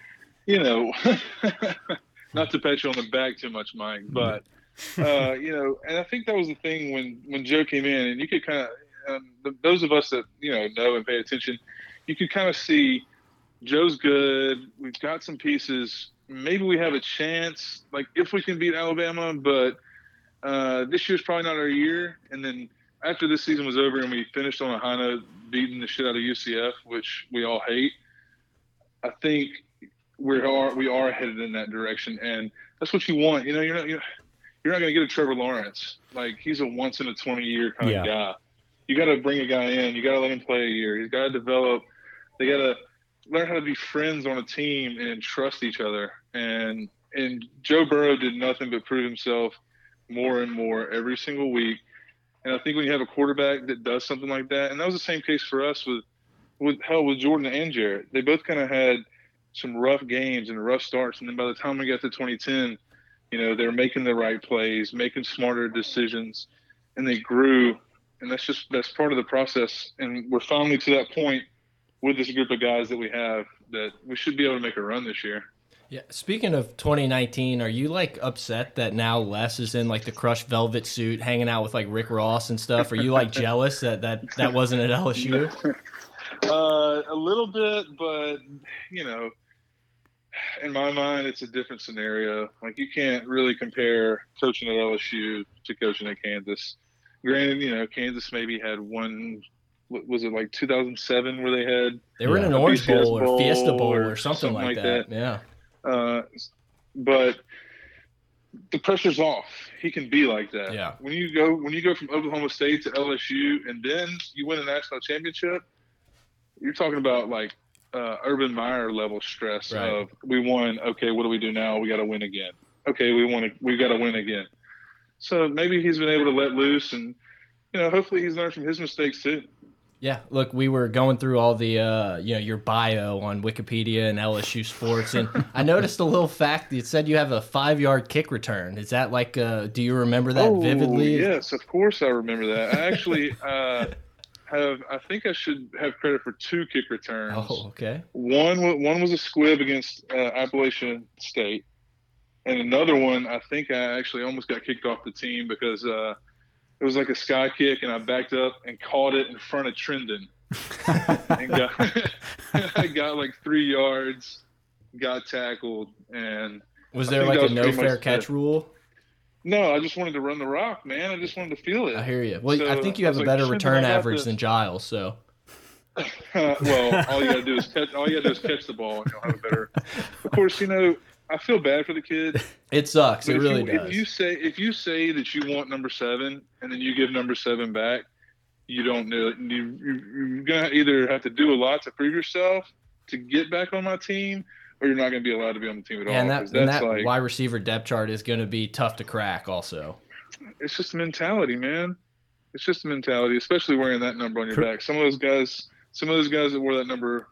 you know, not to pat you on the back too much, Mike, but uh, you know, and I think that was the thing when when Joe came in, and you could kind of, um, those of us that you know know and pay attention, you could kind of see Joe's good. We've got some pieces. Maybe we have a chance, like if we can beat Alabama, but uh, this year's probably not our year. And then after this season was over and we finished on a high note, beating the shit out of UCF, which we all hate, I think we are we are headed in that direction, and that's what you want. You know, you're not you're, you're not going to get a Trevor Lawrence. Like he's a once in a 20 year kind Yeah. of guy. You got to bring a guy in. You got to let him play a year. He's got to develop. They got to learn how to be friends on a team and trust each other. And and Joe Burrow did nothing but prove himself more and more every single week. And I think when you have a quarterback that does something like that, and that was the same case for us with with hell with Jordan and Jarrett. They both kind of had some rough games and rough starts, and then by the time we got to 2010, you know they're making the right plays, making smarter decisions, and they grew. And that's just that's part of the process. And we're finally to that point with this group of guys that we have that we should be able to make a run this year. Yeah. Speaking of 2019, are you like upset that now Les is in like the crushed velvet suit, hanging out with like Rick Ross and stuff? Are you like jealous that that that wasn't at LSU? Uh, a little bit, but you know, in my mind, it's a different scenario. Like you can't really compare coaching at LSU to coaching at Kansas. granted, you know, Kansas maybe had one. what Was it like 2007 where they had They were in an Orange BCS Bowl or Bowl Fiesta Bowl or or something, something like, like that. that. Yeah. Uh, but the pressure's off. He can be like that. Yeah. When you go when you go from Oklahoma State to LSU and then you win a national championship, you're talking about like uh, Urban Meyer level stress Right. of we won. Okay, what do we do now? We got to win again. Okay, we want to. We got to win again. So maybe he's been able to let loose, and you know, hopefully he's learned from his mistakes too. Yeah, look, we were going through all the, uh, you know, your bio on Wikipedia and LSU Sports, and I noticed a little fact. It said you have a five-yard kick return. Is that like, uh, do you remember that oh, vividly? Yes, of course I remember that. I actually uh, have. I think I should have credit for two kick returns. Oh, okay. One one was a squib against uh, Appalachian State, and another one I think I actually almost got kicked off the team because uh, it was like a sky kick, and I backed up and caught it in front of Trindon, and got I got like three yards, got tackled, and Was there like that a no fair catch it. rule? no, I just wanted to run the rock, man. I just wanted to feel it. I hear you. Well, I think you have a was like, better return average this." than Giles, so well, all you gotta do is catch. All you gotta do is catch the ball, and you'll have a better. Of course, you know I feel bad for the kid. it sucks. But It really you, does. If you say if you say that you want number seven, and then you give number seven back, you don't know. You, you, you're gonna either have to do a lot to prove yourself to get back on my team, or you're not gonna be allowed to be on the team at all. and that, and that's that like wide receiver depth chart is going to be tough to crack, also. it's just a mentality, man. It's just a mentality, especially wearing that number on your back. Some of those guys, some of those guys that wore that number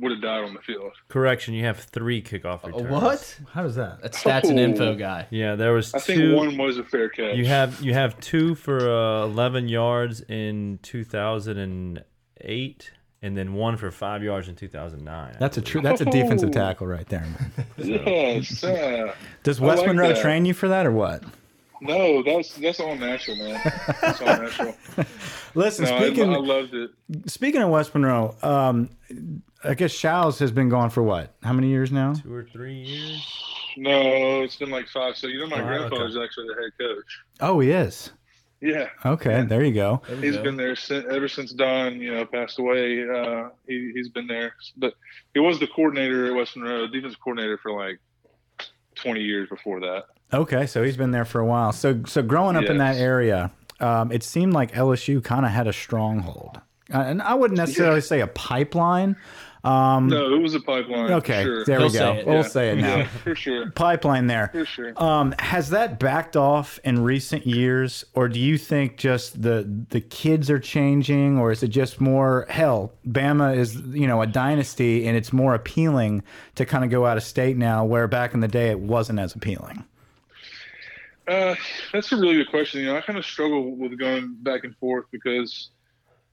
would have died on the field. Correction, you have three kickoff Uh, returns. what? How does that? That's stats and Oh. info guy. Yeah, there was I think one was a fair catch. You have you have two for uh, 11 yards in 2008, and then one for five yards in 2009. That's a true. That's a defensive Oh. tackle right there. Man. yes. uh, Does I West like Monroe that. train you for that or what? No, that's that's all natural, man. That's all natural. Listen, No, speaking I loved it. speaking of West Monroe, um, I guess Shows has been gone for what? How many years now? two or three years. No, it's been like five. So you know, my Oh, grandfather's actually the head coach. Oh, he is. Yeah, Okay, there you go. There we he's go. been there since, ever since Don, you know, passed away. Uh, he he's been there, but he was the coordinator at West Monroe, defensive coordinator for like twenty years before that. Okay, so he's been there for a while. So, so growing up in that area, um, it seemed like LSU kind of had a stronghold, uh, and I wouldn't necessarily say a pipeline. Um, No, it was a pipeline. okay, sure. there He'll we go. say it, we'll yeah. say it now. Yeah, for sure, Pipeline there. for sure. Um, has that backed off in recent years, or do you think just the the kids are changing, or is it just more hell? Bama is you know a dynasty, and it's more appealing to kind of go out of state now, where back in the day it wasn't as appealing. Uh, that's a really good question. You know, I kind of struggle with going back and forth because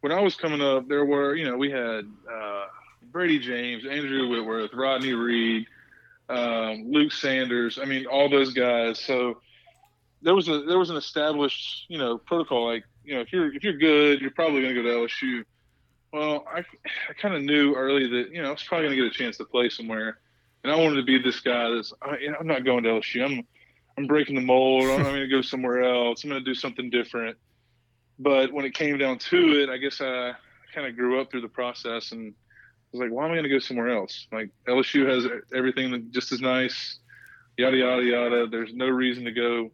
when I was coming up, there were, you know, we had uh, Brady James, Andrew Whitworth, Rodney Reed, um, Luke Sanders. I mean, all those guys. So there was a there was an established, you know, protocol. Like, you know, if you're if you're good, you're probably going to go to LSU. Well, I, I kind of knew early that you know I was probably going to get a chance to play somewhere, and I wanted to be this guy. That's I, I'm not going to LSU. I'm I'm breaking the mold. I'm going to go somewhere else. I'm going to do something different. But when it came down to it, I guess I kind of grew up through the process and was like, why am I going to go somewhere else? Like LSU has everything just as nice, yada yada yada. There's no reason to go,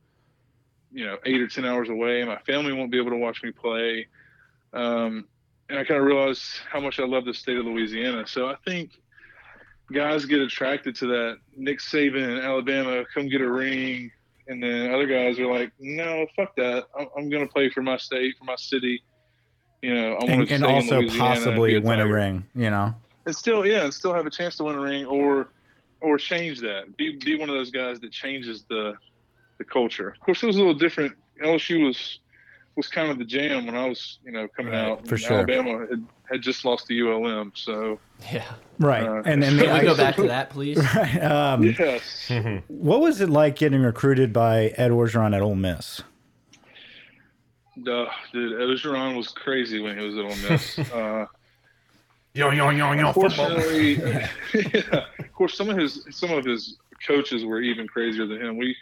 you know, eight or ten hours away. My family won't be able to watch me play. Um, and I kind of realized how much I love the state of Louisiana. So I think guys get attracted to that. Nick Saban in Alabama, come get a ring. And then other guys are like, no, fuck that. I'm, I'm going to play for my state, for my city. You know, I want and, to and also and possibly a win a ring. You know, And still, yeah, and still have a chance to win a ring or or change that. Be be one of those guys that changes the the culture. Of course, it was a little different. LSU was was kind of the jam when I was, you know, coming Right, out. for And sure. Alabama had, had just lost to ULM, so Yeah. right? Uh, and then Can we go back to that, please? Right. Um, yes. what was it like getting recruited by Ed Orgeron at Ole Miss? Duh, dude, Orgeron was crazy when he was at Ole Miss. Uh, Yo yo yo yo unfortunately, yeah, of course, some of his some of his coaches were even crazier than him. We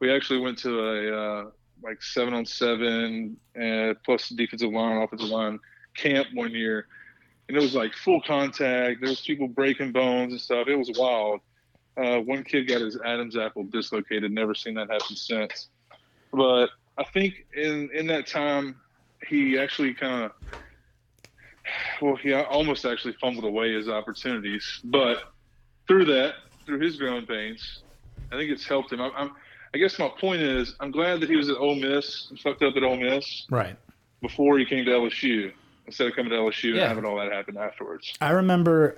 we actually went to a uh, like seven on seven, and plus defensive line, offensive line camp one year, and it was like full contact. There was people breaking bones and stuff. It was wild. Uh, one kid got his Adam's apple dislocated. Never seen that happen since. But I think in in that time, he actually kind of, well, he almost actually fumbled away his opportunities. But through that, through his growing pains, I think it's helped him. I'm, I'm, I guess my point is, I'm glad that he was at Ole Miss and fucked up at Ole Miss Right. before he came to LSU instead of coming to LSU and having all that happen afterwards. I remember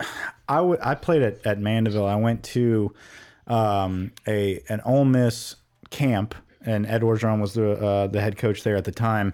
I would I played at, at Mandeville. I went to um, a an Ole Miss camp, and Ed Orgeron was the uh, the head coach there at the time.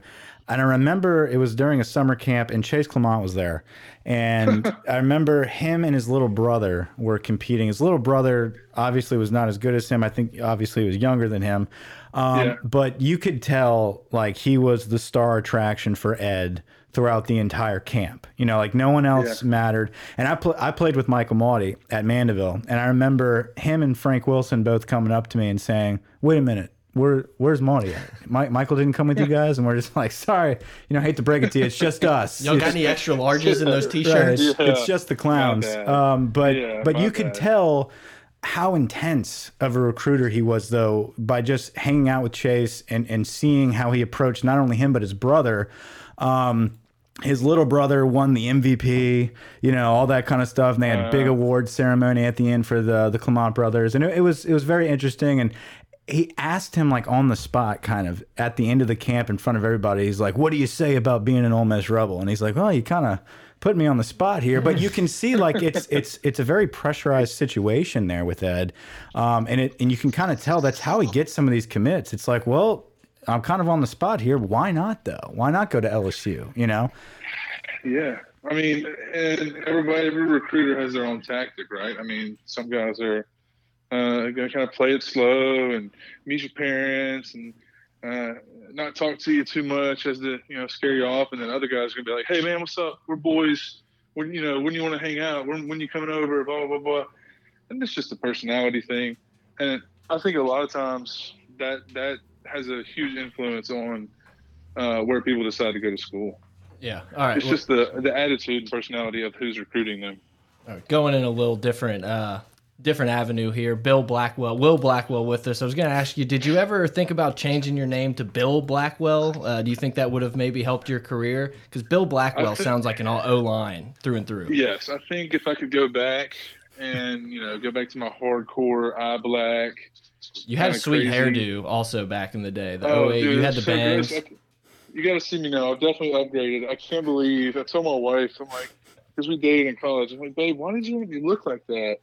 And I remember it was during a summer camp, and Chase Clement was there. And I remember him and his little brother were competing. His little brother obviously was not as good as him. I think obviously he was younger than him. Um, Yeah. But you could tell like he was the star attraction for Ed throughout the entire camp. You know, like no one else mattered. And I pl I played with Michael Maudie at Mandeville, and I remember him and Frank Wilson both coming up to me and saying, "Wait a minute." Where, where's Maudie at? Mi Michael didn't come with you guys, and we're just like, sorry, you know, I hate to break it to you, it's just us. Y'all got any extra larges in those t-shirts? it's, it's just the clowns. Um, but Yeah, but my you could tell how intense of a recruiter he was, though, by just hanging out with Chase and and seeing how he approached not only him but his brother. Um, his little brother won the MVP, you know, all that kind of stuff. And they had big award ceremony at the end for the the Clement brothers, and it, it was it was very interesting. And he asked him like on the spot, kind of at the end of the camp in front of everybody. He's like, "What do you say about being an Ole Miss Rebel?" And he's like, "Well, you kind of put me on the spot here, but you can see like it's it's it's a very pressurized situation there with Ed, um, and it and you can kind of tell that's how he gets some of these commits. It's like, well, I'm kind of on the spot here. Why not though? Why not go to LSU? You know? Yeah. I mean, and everybody, every recruiter has their own tactic, right? I mean, some guys are uh, kind of play it slow and meet your parents and uh, not talk to you too much as to, you know, scare you off. And then other guys are to be like, hey, man, what's up? We're boys. When, you know, when you want to hang out, when, when you coming over, blah, blah, blah. And it's just a personality thing. And I think a lot of times that, that has a huge influence on uh, where people decide to go to school. Yeah. All right. It's well- just the the attitude and personality of who's recruiting them. All right, going in a little different uh different avenue here. Bill Blackwell, Will Blackwell with us. I was going to ask you, did you ever think about changing your name to Bill Blackwell? Uh, do you think that would have maybe helped your career? Because Bill Blackwell think- sounds like an O line through and through. Yes, I think if I could go back and you know go back to my hardcore eye black. You had a sweet crazy- hairdo also back in the day. The Oh, 08, dude, you had the so bangs. gross. You got to see me now. I've definitely upgraded. I can't believe. I told my wife, I'm like, because we dated in college. I'm like, babe, why did you make me look like that?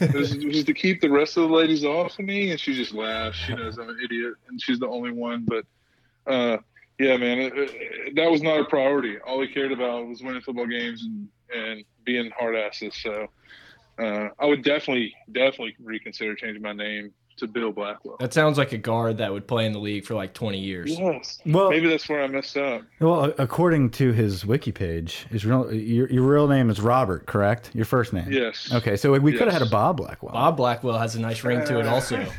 it, was, to keep the rest of the ladies off of me, and she just laughs. She knows I'm an idiot, and she's the only one. But uh, yeah, man, it, it, that was not a priority. All he cared about was winning football games and and being hard asses. So uh, I would definitely, definitely reconsider changing my name to Bill Blackwell. That sounds like a guard that would play in the league for like 20 years. Yes. Well, Maybe that's where I messed up. well, according to his wiki page, his real your, your real name is Robert, correct? Your first name. Yes. Okay, so we could have had a Bob Blackwell. Bob Blackwell has a nice ring to it also.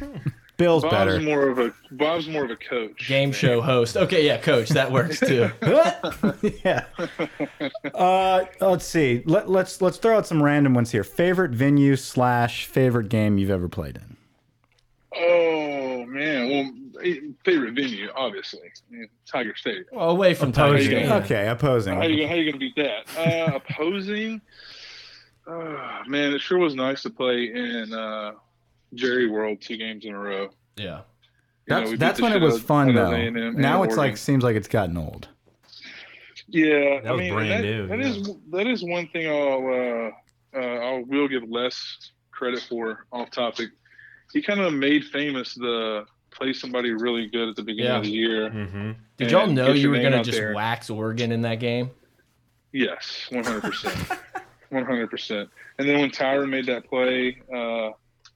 Bill's Bob's better. more of a Bob's more of a coach. Game show host. Okay, yeah, coach, that works too. yeah. Uh, let's see. Let, let's let's throw out some random ones here. Favorite venue slash favorite game you've ever played in. Oh man, well, eh, favorite venue, obviously, Yeah, Tiger Stadium. Well, away from Tiger Opposing. Stadium. Okay, opposing. How you gonna- how you gonna beat that? Uh, opposing. Oh, man, it sure was nice to play in uh, Jerry World two games in a row. Yeah. You That's we beat that's when it was out fun though. A&M Now it's like seems like it's gotten old. Yeah, That was I mean, brand that, new, That yeah. is that is one thing I'll uh, uh, I will give less credit for off topic. He kind of made famous the play somebody really good at the beginning Yeah. of the year. Mm-hmm. Did y'all know you were going to just there. wax Oregon in that game? Yes, one hundred percent, one hundred percent. And then when Tyrann made that play uh,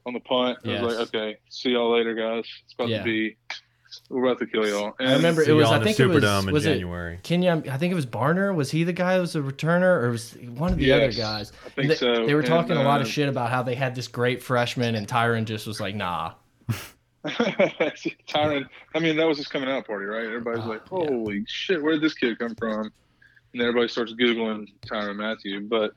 on the punt, I was like, okay, see y'all later, guys. It's about Yeah. to be, we're about to kill y'all. And I remember it was, I think it was, Superdome in was it January. Kenjon, I think it was Barner. Was he the guy who was a returner or was he one of the other guys? I think they, so. They were talking And, a lot of uh, shit about how they had this great freshman and Tyrann just was like, nah. Tyrann, I mean, that was his coming out party, right? Everybody's Oh, like, yeah. "Holy shit, where did this kid come from?" And everybody starts googling Tyrann Mathieu. But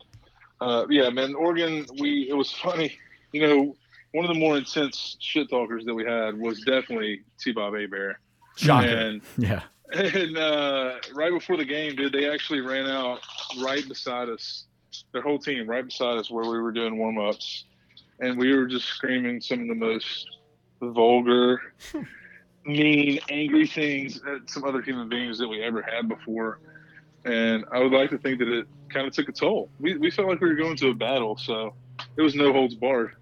uh, yeah, man, Oregon. We it was funny. You know, one of the more intense shit talkers that we had was definitely T. Bob Hebert. Shocker. And Yeah. and uh, right before the game, dude, they actually ran out right beside us, their whole team right beside us where we were doing warm ups, and we were just screaming some of the most vulgar, mean, angry things at some other human beings that we ever had before. And I would like to think that it kind of took a toll. We, we felt like we were going to a battle, so it was no holds barred.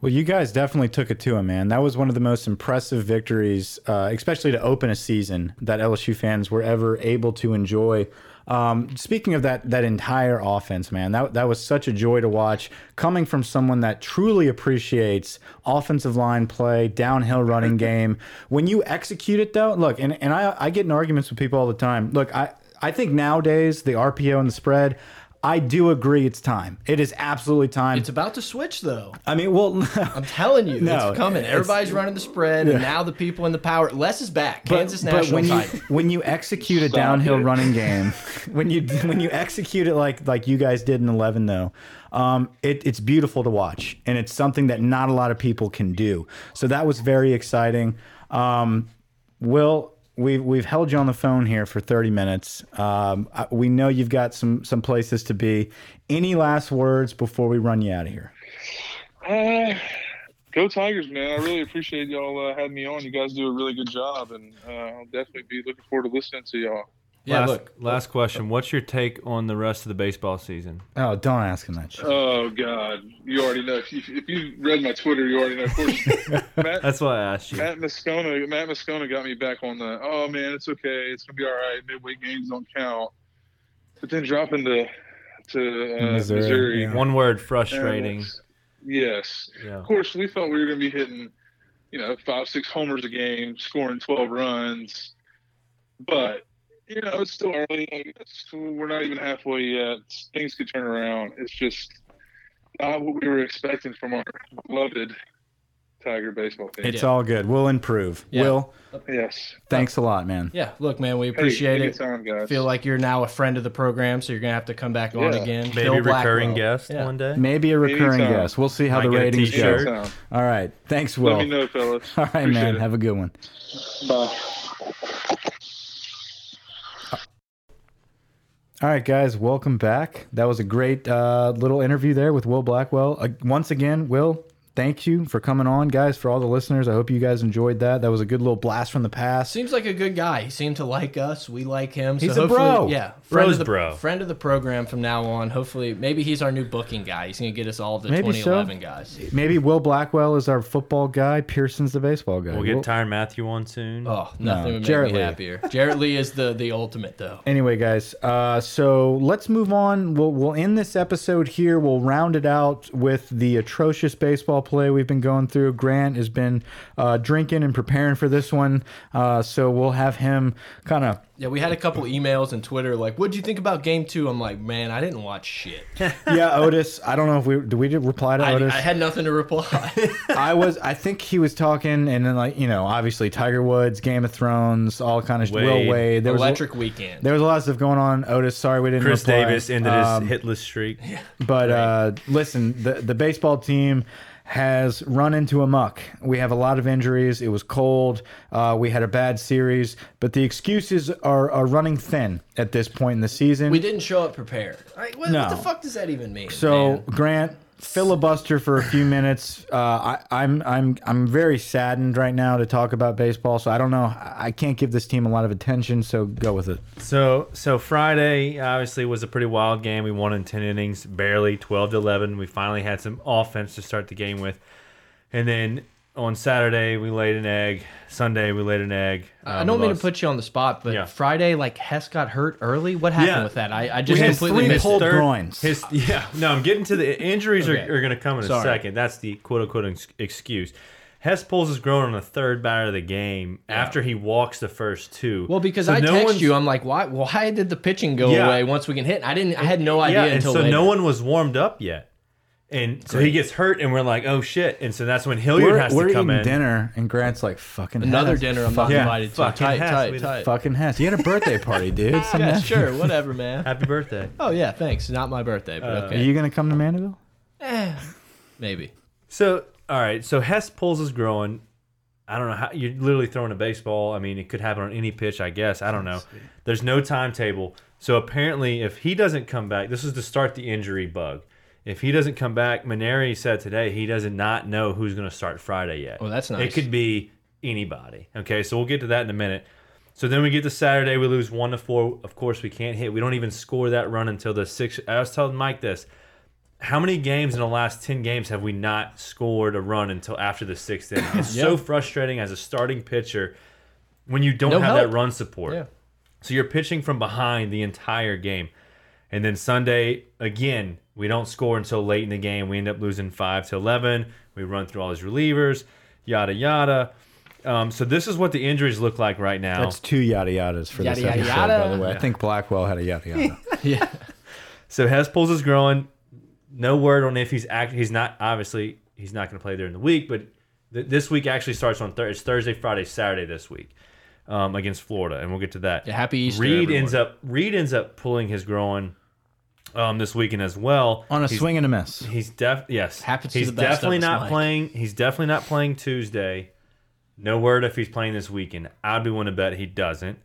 Well, you guys definitely took it to him, man. That was one of the most impressive victories, uh, especially to open a season that LSU fans were ever able to enjoy. Um, speaking of that, that entire offense, man, that that was such a joy to watch. Coming from someone that truly appreciates offensive line play, downhill running game. When you execute it, though, look, and and I I get in arguments with people all the time. Look, I I think nowadays the RPO and the spread. I do agree it's time. It is absolutely time. It's about to switch though. I mean, well, I'm telling you, No, it's coming. it's- Everybody's running the spread, and now the people in the power. Les is back. Kansas national But when title. you when you execute a Stop downhill it. running game, when you when you execute it like like you guys did in eleven though, um, it, it's beautiful to watch, and it's something that not a lot of people can do. So that was very exciting. Um, Will. We've, we've held you on the phone here for 30 minutes. Um, we know you've got some some places to be. Any last words before we run you out of here? Uh, go Tigers, man! I really appreciate y'all uh, having me on. You guys do a really good job, and uh, I'll definitely be looking forward to listening to y'all. Yeah, last, look, Last question. What's your take on the rest of the baseball season? Oh, don't ask him that shit. Oh God, you already know. If you, if you read my Twitter, you already know. Of course, Matt, That's why I asked you. Matt Moscona, Matt Moscona got me back on the. Oh man, it's okay. It's gonna be all right. Midway games don't count. But then dropping to to uh, Missouri, Missouri. yeah. One word, frustrating. Yes. Yeah. Of course, we thought we were going to be hitting, you know, five, six homers a game, scoring 12 runs. But, you know, it's still early. It's, we're not even halfway yet. Things could turn around. It's just not what we were expecting from our beloved Tiger baseball team. It's Yeah. all good. We'll improve. Yeah. Will, yes. thanks a lot, man. yeah, look, man, we Hey, appreciate it. anytime, guys. Feel like you're now a friend of the program, so you're gonna have to come back on again. Maybe Bill recurring Blackwell. guest Yeah. one day. Maybe a recurring Anytime. guest. We'll see how Might the ratings go. All right. Thanks, Will. Let me know, fellas. All right, Appreciate man. it. Have a good one. Bye. All right, guys. Welcome back. That was a great uh, little interview there with Will Blackwell. Uh, once again, Will, thank you for coming on, guys. For all the listeners, I hope you guys enjoyed that. That was a good little blast from the past. Seems like a good guy. He seemed to like us. We like him. So He's a bro. Yeah, friend Bro's of the bro. friend of the program from now on. Hopefully, maybe he's our new booking guy. He's gonna get us all the Maybe so. 2011 guys. Maybe Will Blackwell is our football guy. Pearson's the baseball guy. We'll get We'll- Tyrann Mathieu on soon. Oh, No, nothing would make Jarrett me Lee. happier. Jarrett Lee is the the ultimate though. Anyway, guys, uh, so let's move on. We'll, we'll end this episode here. We'll round it out with the atrocious baseball play we've been going through. Grant has been uh, drinking and preparing for this one, uh, so we'll have him kind of. Yeah, we had a couple emails and Twitter like, "What'd you think about Game 2? I'm like, "Man, I didn't watch shit. Yeah, Otis. I don't know if we did we reply to I, Otis. I had nothing to reply." I was. I think he was talking, and then like you know, obviously Tiger Woods, Game of Thrones, all kind of Will Wade. Wade. There was a- Electric weekend. there was a lot of stuff going on. Otis, sorry we didn't. Chris reply. Davis ended Um, his hitless streak. But uh, listen, the the baseball team has run into a muck. We have a lot of injuries. It was cold. Uh, we had a bad series, but the excuses are, are running thin at this point in the season. we didn't show up prepared. Like, what, No. what the fuck does that even mean? so man? Grant, filibuster for a few minutes. Uh, I, I'm I'm I'm very saddened right now to talk about baseball. So I don't know. I can't give this team a lot of attention. So go with it. So so Friday obviously was a pretty wild game. We won in ten innings, barely twelve to eleven. We finally had some offense to start the game with, and then on Saturday we laid an egg. Sunday we laid an egg. I Um, don't we mean to put you on the spot, but Yeah. Friday, like Hess got hurt early. What happened Yeah. with that? I, I just We completely three missed pulled it. third- groins. His yeah, no, I'm getting to the injuries Okay. are, are going to come in a second. That's the quote unquote excuse. Hess pulls his groin on the third batter of the game after he walks the first two. Well, because So I no text you, I'm like, why? Why did the pitching go Yeah. away once we can hit? I didn't. I had no idea yeah, and until so later. no one was warmed up yet. And so he gets hurt, and we're like, "Oh shit!" And so that's when Hilliard We're, has we're to come eating in. dinner, and Grant's like, "Fucking Another Hess. dinner I'm not fucking, Yeah, invited to. fucking Tight, has. tight, We- tight. fucking Hess." You had a birthday party, dude. Some Yeah, nephew. sure, whatever, man. Happy birthday! Oh yeah, thanks. Not my birthday, but Uh, Are okay, you gonna come to Mandeville? maybe. So, all right. So Hess pulls his growing. I don't know how you're literally throwing a baseball. I mean, it could happen on any pitch, I guess. I don't know. There's no timetable. So apparently, if he doesn't come back, this is to start the injury bug. If he doesn't come back, Mainieri said today he does not not know who's going to start Friday yet. Oh, that's nice. It could be anybody. Okay, so we'll get to that in a minute. So then we get to Saturday, we lose one to four. Of course, we can't hit. We don't even score that run until the six. I was telling Mike this. How many games in the last ten games have we not scored a run until after the sixth inning? It's so frustrating as a starting pitcher when you don't No have help. that run support. Yeah. So you're pitching from behind the entire game. And then Sunday, again, we don't score until late in the game. We end up losing 5 to 11. We run through all his relievers, yada, yada. Um, so this is what the injuries look like right now. That's two yada yadas for Yada, this yada, episode, yada. by the way. I think Blackwell had a yada yada. Yeah. So Hess pulls is growing. No word on if he's act. He's not obviously he's not going to play during the week, but th this week actually starts on Thursday. It's Thursday, Friday, Saturday this week um, against Florida, and we'll get to that. Yeah, happy Easter, Reed everyone. ends up Reed ends up pulling his growing um, this weekend as well On a He's- swing and a miss. He's def yes. Happens to he's the best of definitely not playing. He's definitely not playing Tuesday. No word if he's playing this weekend. I'd be willing to bet he doesn't.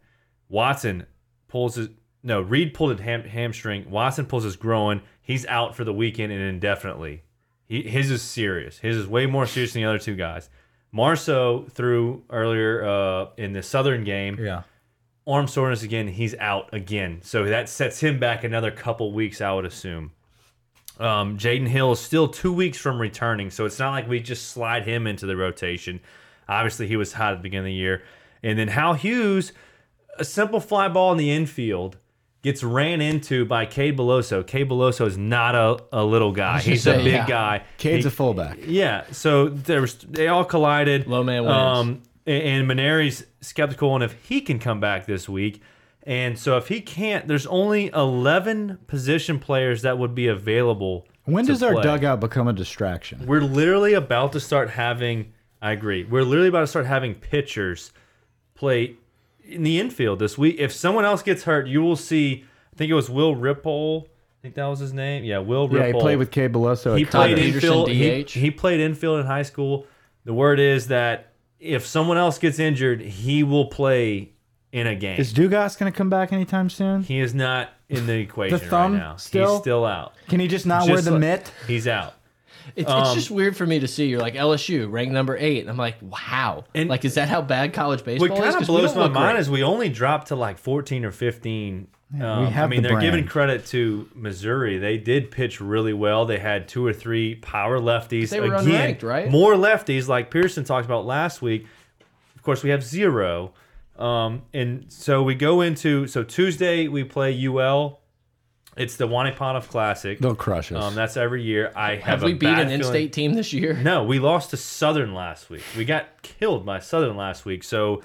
Watson pulls his no. Reed pulled a ham, hamstring. Watson pulls his groin. He's out for the weekend and indefinitely. He, his is serious. His is way more serious than the other two guys. Marceaux threw earlier uh, in the Southern game Yeah. Arm soreness again. He's out again, so that sets him back another couple weeks, I would assume. Um, Jaden Hill is still two weeks from returning, so it's not like we just slide him into the rotation. Obviously, he was hot at the beginning of the year, and then Hal Hughes, a simple fly ball in the infield. Gets ran into by Cade Beloso. Cade Beloso is not a, a little guy. He's a big yeah. guy. Cade's He- a fullback. yeah, so there was they all collided. Low man wins. Um, and Mainieri's skeptical on if he can come back this week. And so if he can't, there's only 11 position players that would be available. When does our dugout become a distraction? We're literally about to start having. I agree. We're literally about to start having pitchers play in the infield this week. If someone else gets hurt, you will see. I think it was Will Ripple. I think that was his name. Yeah, Will Ripple. Yeah, he played with Cade Beloso. He at played infield. He, he played infield in high school. The word is that if someone else gets injured, he will play in a game. Is Dugas going to come back anytime soon? he is not in the equation thumb right now. still? He's still out. Can he just not wear Just the like- mitt? He's out. It's, Um, it's just weird for me to see. You're like LSU, ranked number eight. And I'm like, wow. And- like, is that how bad college baseball What is? kind of 'Cause we blows don't my look mind great. is we only dropped to like 14 or 15. We Um, I have mean, the they're giving credit to Missouri. They did pitch really well. They had two or three power lefties. They were Again, unranked, right? More lefties, like Pearson talked about last week. Of course, we have zero. Um, and so we go into so Tuesday we play UL. It's the Wally Pontiff Classic. They'll crush us. Um, that's every year. I have, Have a we beat bad an in-state team this year? No, we lost to Southern last week. We got killed by Southern last week. So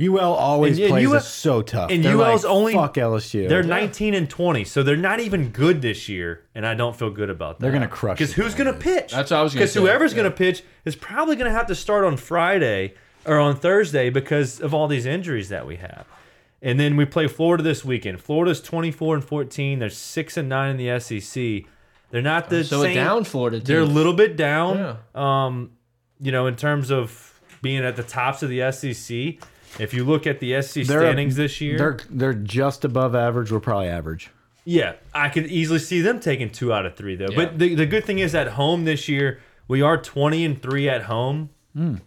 UL always And- and plays UL us so tough. and They're UL's like, only- fuck LSU. They're 19 and 20, so they're not even good this year, and I don't feel good about that. They're gonna crush Because the who's going to pitch? That's what I was gonna Because say, whoever's yeah. going to pitch is probably going to have to start on Friday or on Thursday because of all these injuries that we have. And then we play Florida this weekend. Florida's 24 and 14. They're six and nine in the SEC. They're not the So same. down Florida team. They're a little bit down. Yeah. Um, you know, in terms of being at the tops of the SEC. If you look at the SEC They're standings this year, They're they're just above average. We're probably average. yeah, I could easily see them taking two out of three though. Yeah. But the, the good thing is at home this year we are twenty and three at home,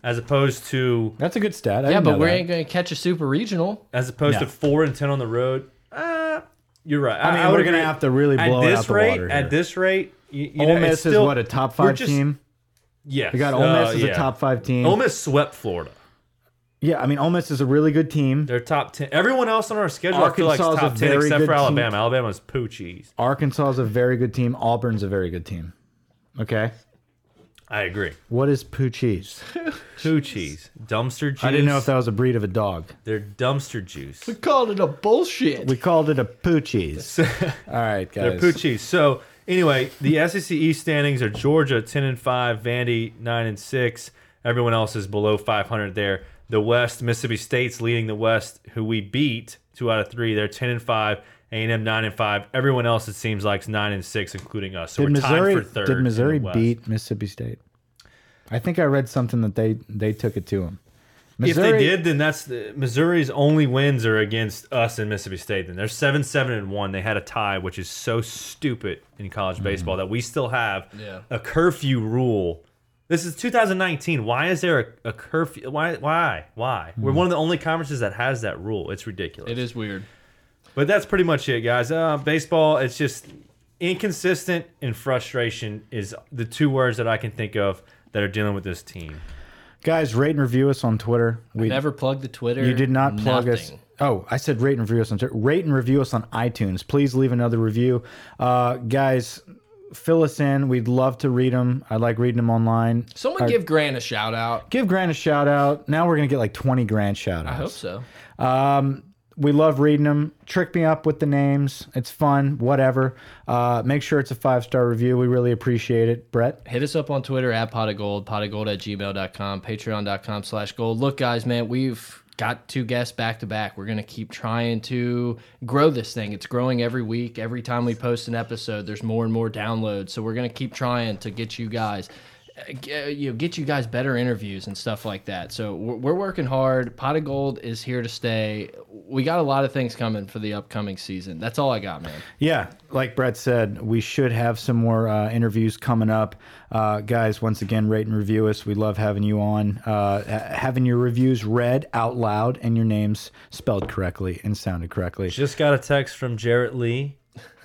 as opposed to That's a good stat. I yeah, didn't but know we that. ain't going to catch a super regional. as opposed No. to four and ten on the road. Uh, you're right. I mean, would we're gonna agree. have to really blow at it this out the rate. water here. At this rate, you, you Ole know, it's Miss still, is what a top we're five just- team. Yes, We got Ole Miss uh, as yeah. a top five team. Ole Miss swept Florida. Yeah, I mean, Ole Miss is a really good team. They're top ten. Everyone else on our schedule, I feel like, is Arkansas is a top ten very except good for team. Alabama. Alabama's poo cheese. Arkansas is a very good team. Auburn's a very good team. Okay, I agree. what is poo cheese? Poo cheese, dumpster juice. I didn't know if that was a breed of a dog. They're dumpster juice. We called it a bullshit. We called it a poo cheese. All right, guys. They're poo cheese. So Anyway, the SEC East standings are Georgia ten and five, Vandy nine and six. Everyone else is below 500 there. The West, Mississippi State's leading the West, who we beat two out of three. They're 10 and five. A&M nine and five. Everyone else, it seems like, is nine and six, including us. So Did we're Missouri tied for third. did Missouri beat Mississippi State? I think I read something that they they took it to them. If they did, then that's the, Missouri's only wins are against us and Mississippi State. Then they're seven, seven, and one. They had a tie, which is so stupid in college mm-hmm. baseball that we still have Yeah. a curfew rule. This is 2019. Why is there a, a curfew? Why? Why? Why? We're one of the only conferences that has that rule. It's ridiculous. It is weird. But that's pretty much it, guys. Uh, baseball, it's just inconsistent and frustration is the two words that I can think of that are dealing with this team. Guys, rate and review us on Twitter. We Never plugged the Twitter. You did not plug us. Oh, I said rate and review us on Twitter. Rate and review us on iTunes. Please leave another review. Uh, guys, fill us in. We'd love to read them. I like reading them online. Someone Uh, give Grant a shout out. give Grant a shout out. Now we're going to get like 20 Grant shout outs. I hope so. Um, we love reading them. Trick me up with the names. It's fun. Whatever. Uh, make sure it's a five star review. We really appreciate it. Brett? Hit us up on Twitter at pot of gold, pot of gold at gmail.com, patreon.com slash gold. Look, guys, man, we've got two guests back to back. We're going to keep trying to grow this thing. It's growing every week. Every time we post an episode, there's more and more downloads. So we're going to keep trying to get you guys. Uh, g- You know, get you guys better interviews and stuff like that. So we're, we're working hard. Pot of Gold is here to stay. We got a lot of things coming for the upcoming season. That's all I got, man. Yeah, like Brett said, we should have some more uh, interviews coming up. Uh, guys, once again, rate and review us. We love having you on, uh, having your reviews read out loud and your names spelled correctly and sounded correctly. Just got a text from Jarrett Lee.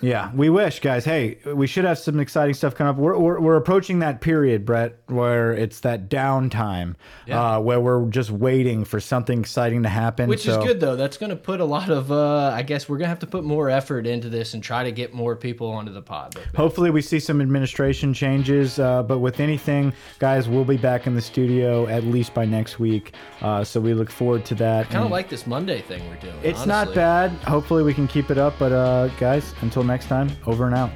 Yeah, we wish, guys. Hey, we should have some exciting stuff coming up. We're, we're, we're approaching that period, Brett, where it's that downtime, uh, where we're just waiting for something exciting to happen. Which So- is good though. That's going to put a lot of. Uh, I guess we're going to have to put more effort into this and try to get more people onto the pod. But Hopefully, we see some administration changes. Uh, but with anything, guys, we'll be back in the studio at least by next week. Uh, so we look forward to that. I kind of like this Monday thing we're doing. it's not bad. Hopefully, we can keep it up. But uh, guys, until next time, over and out.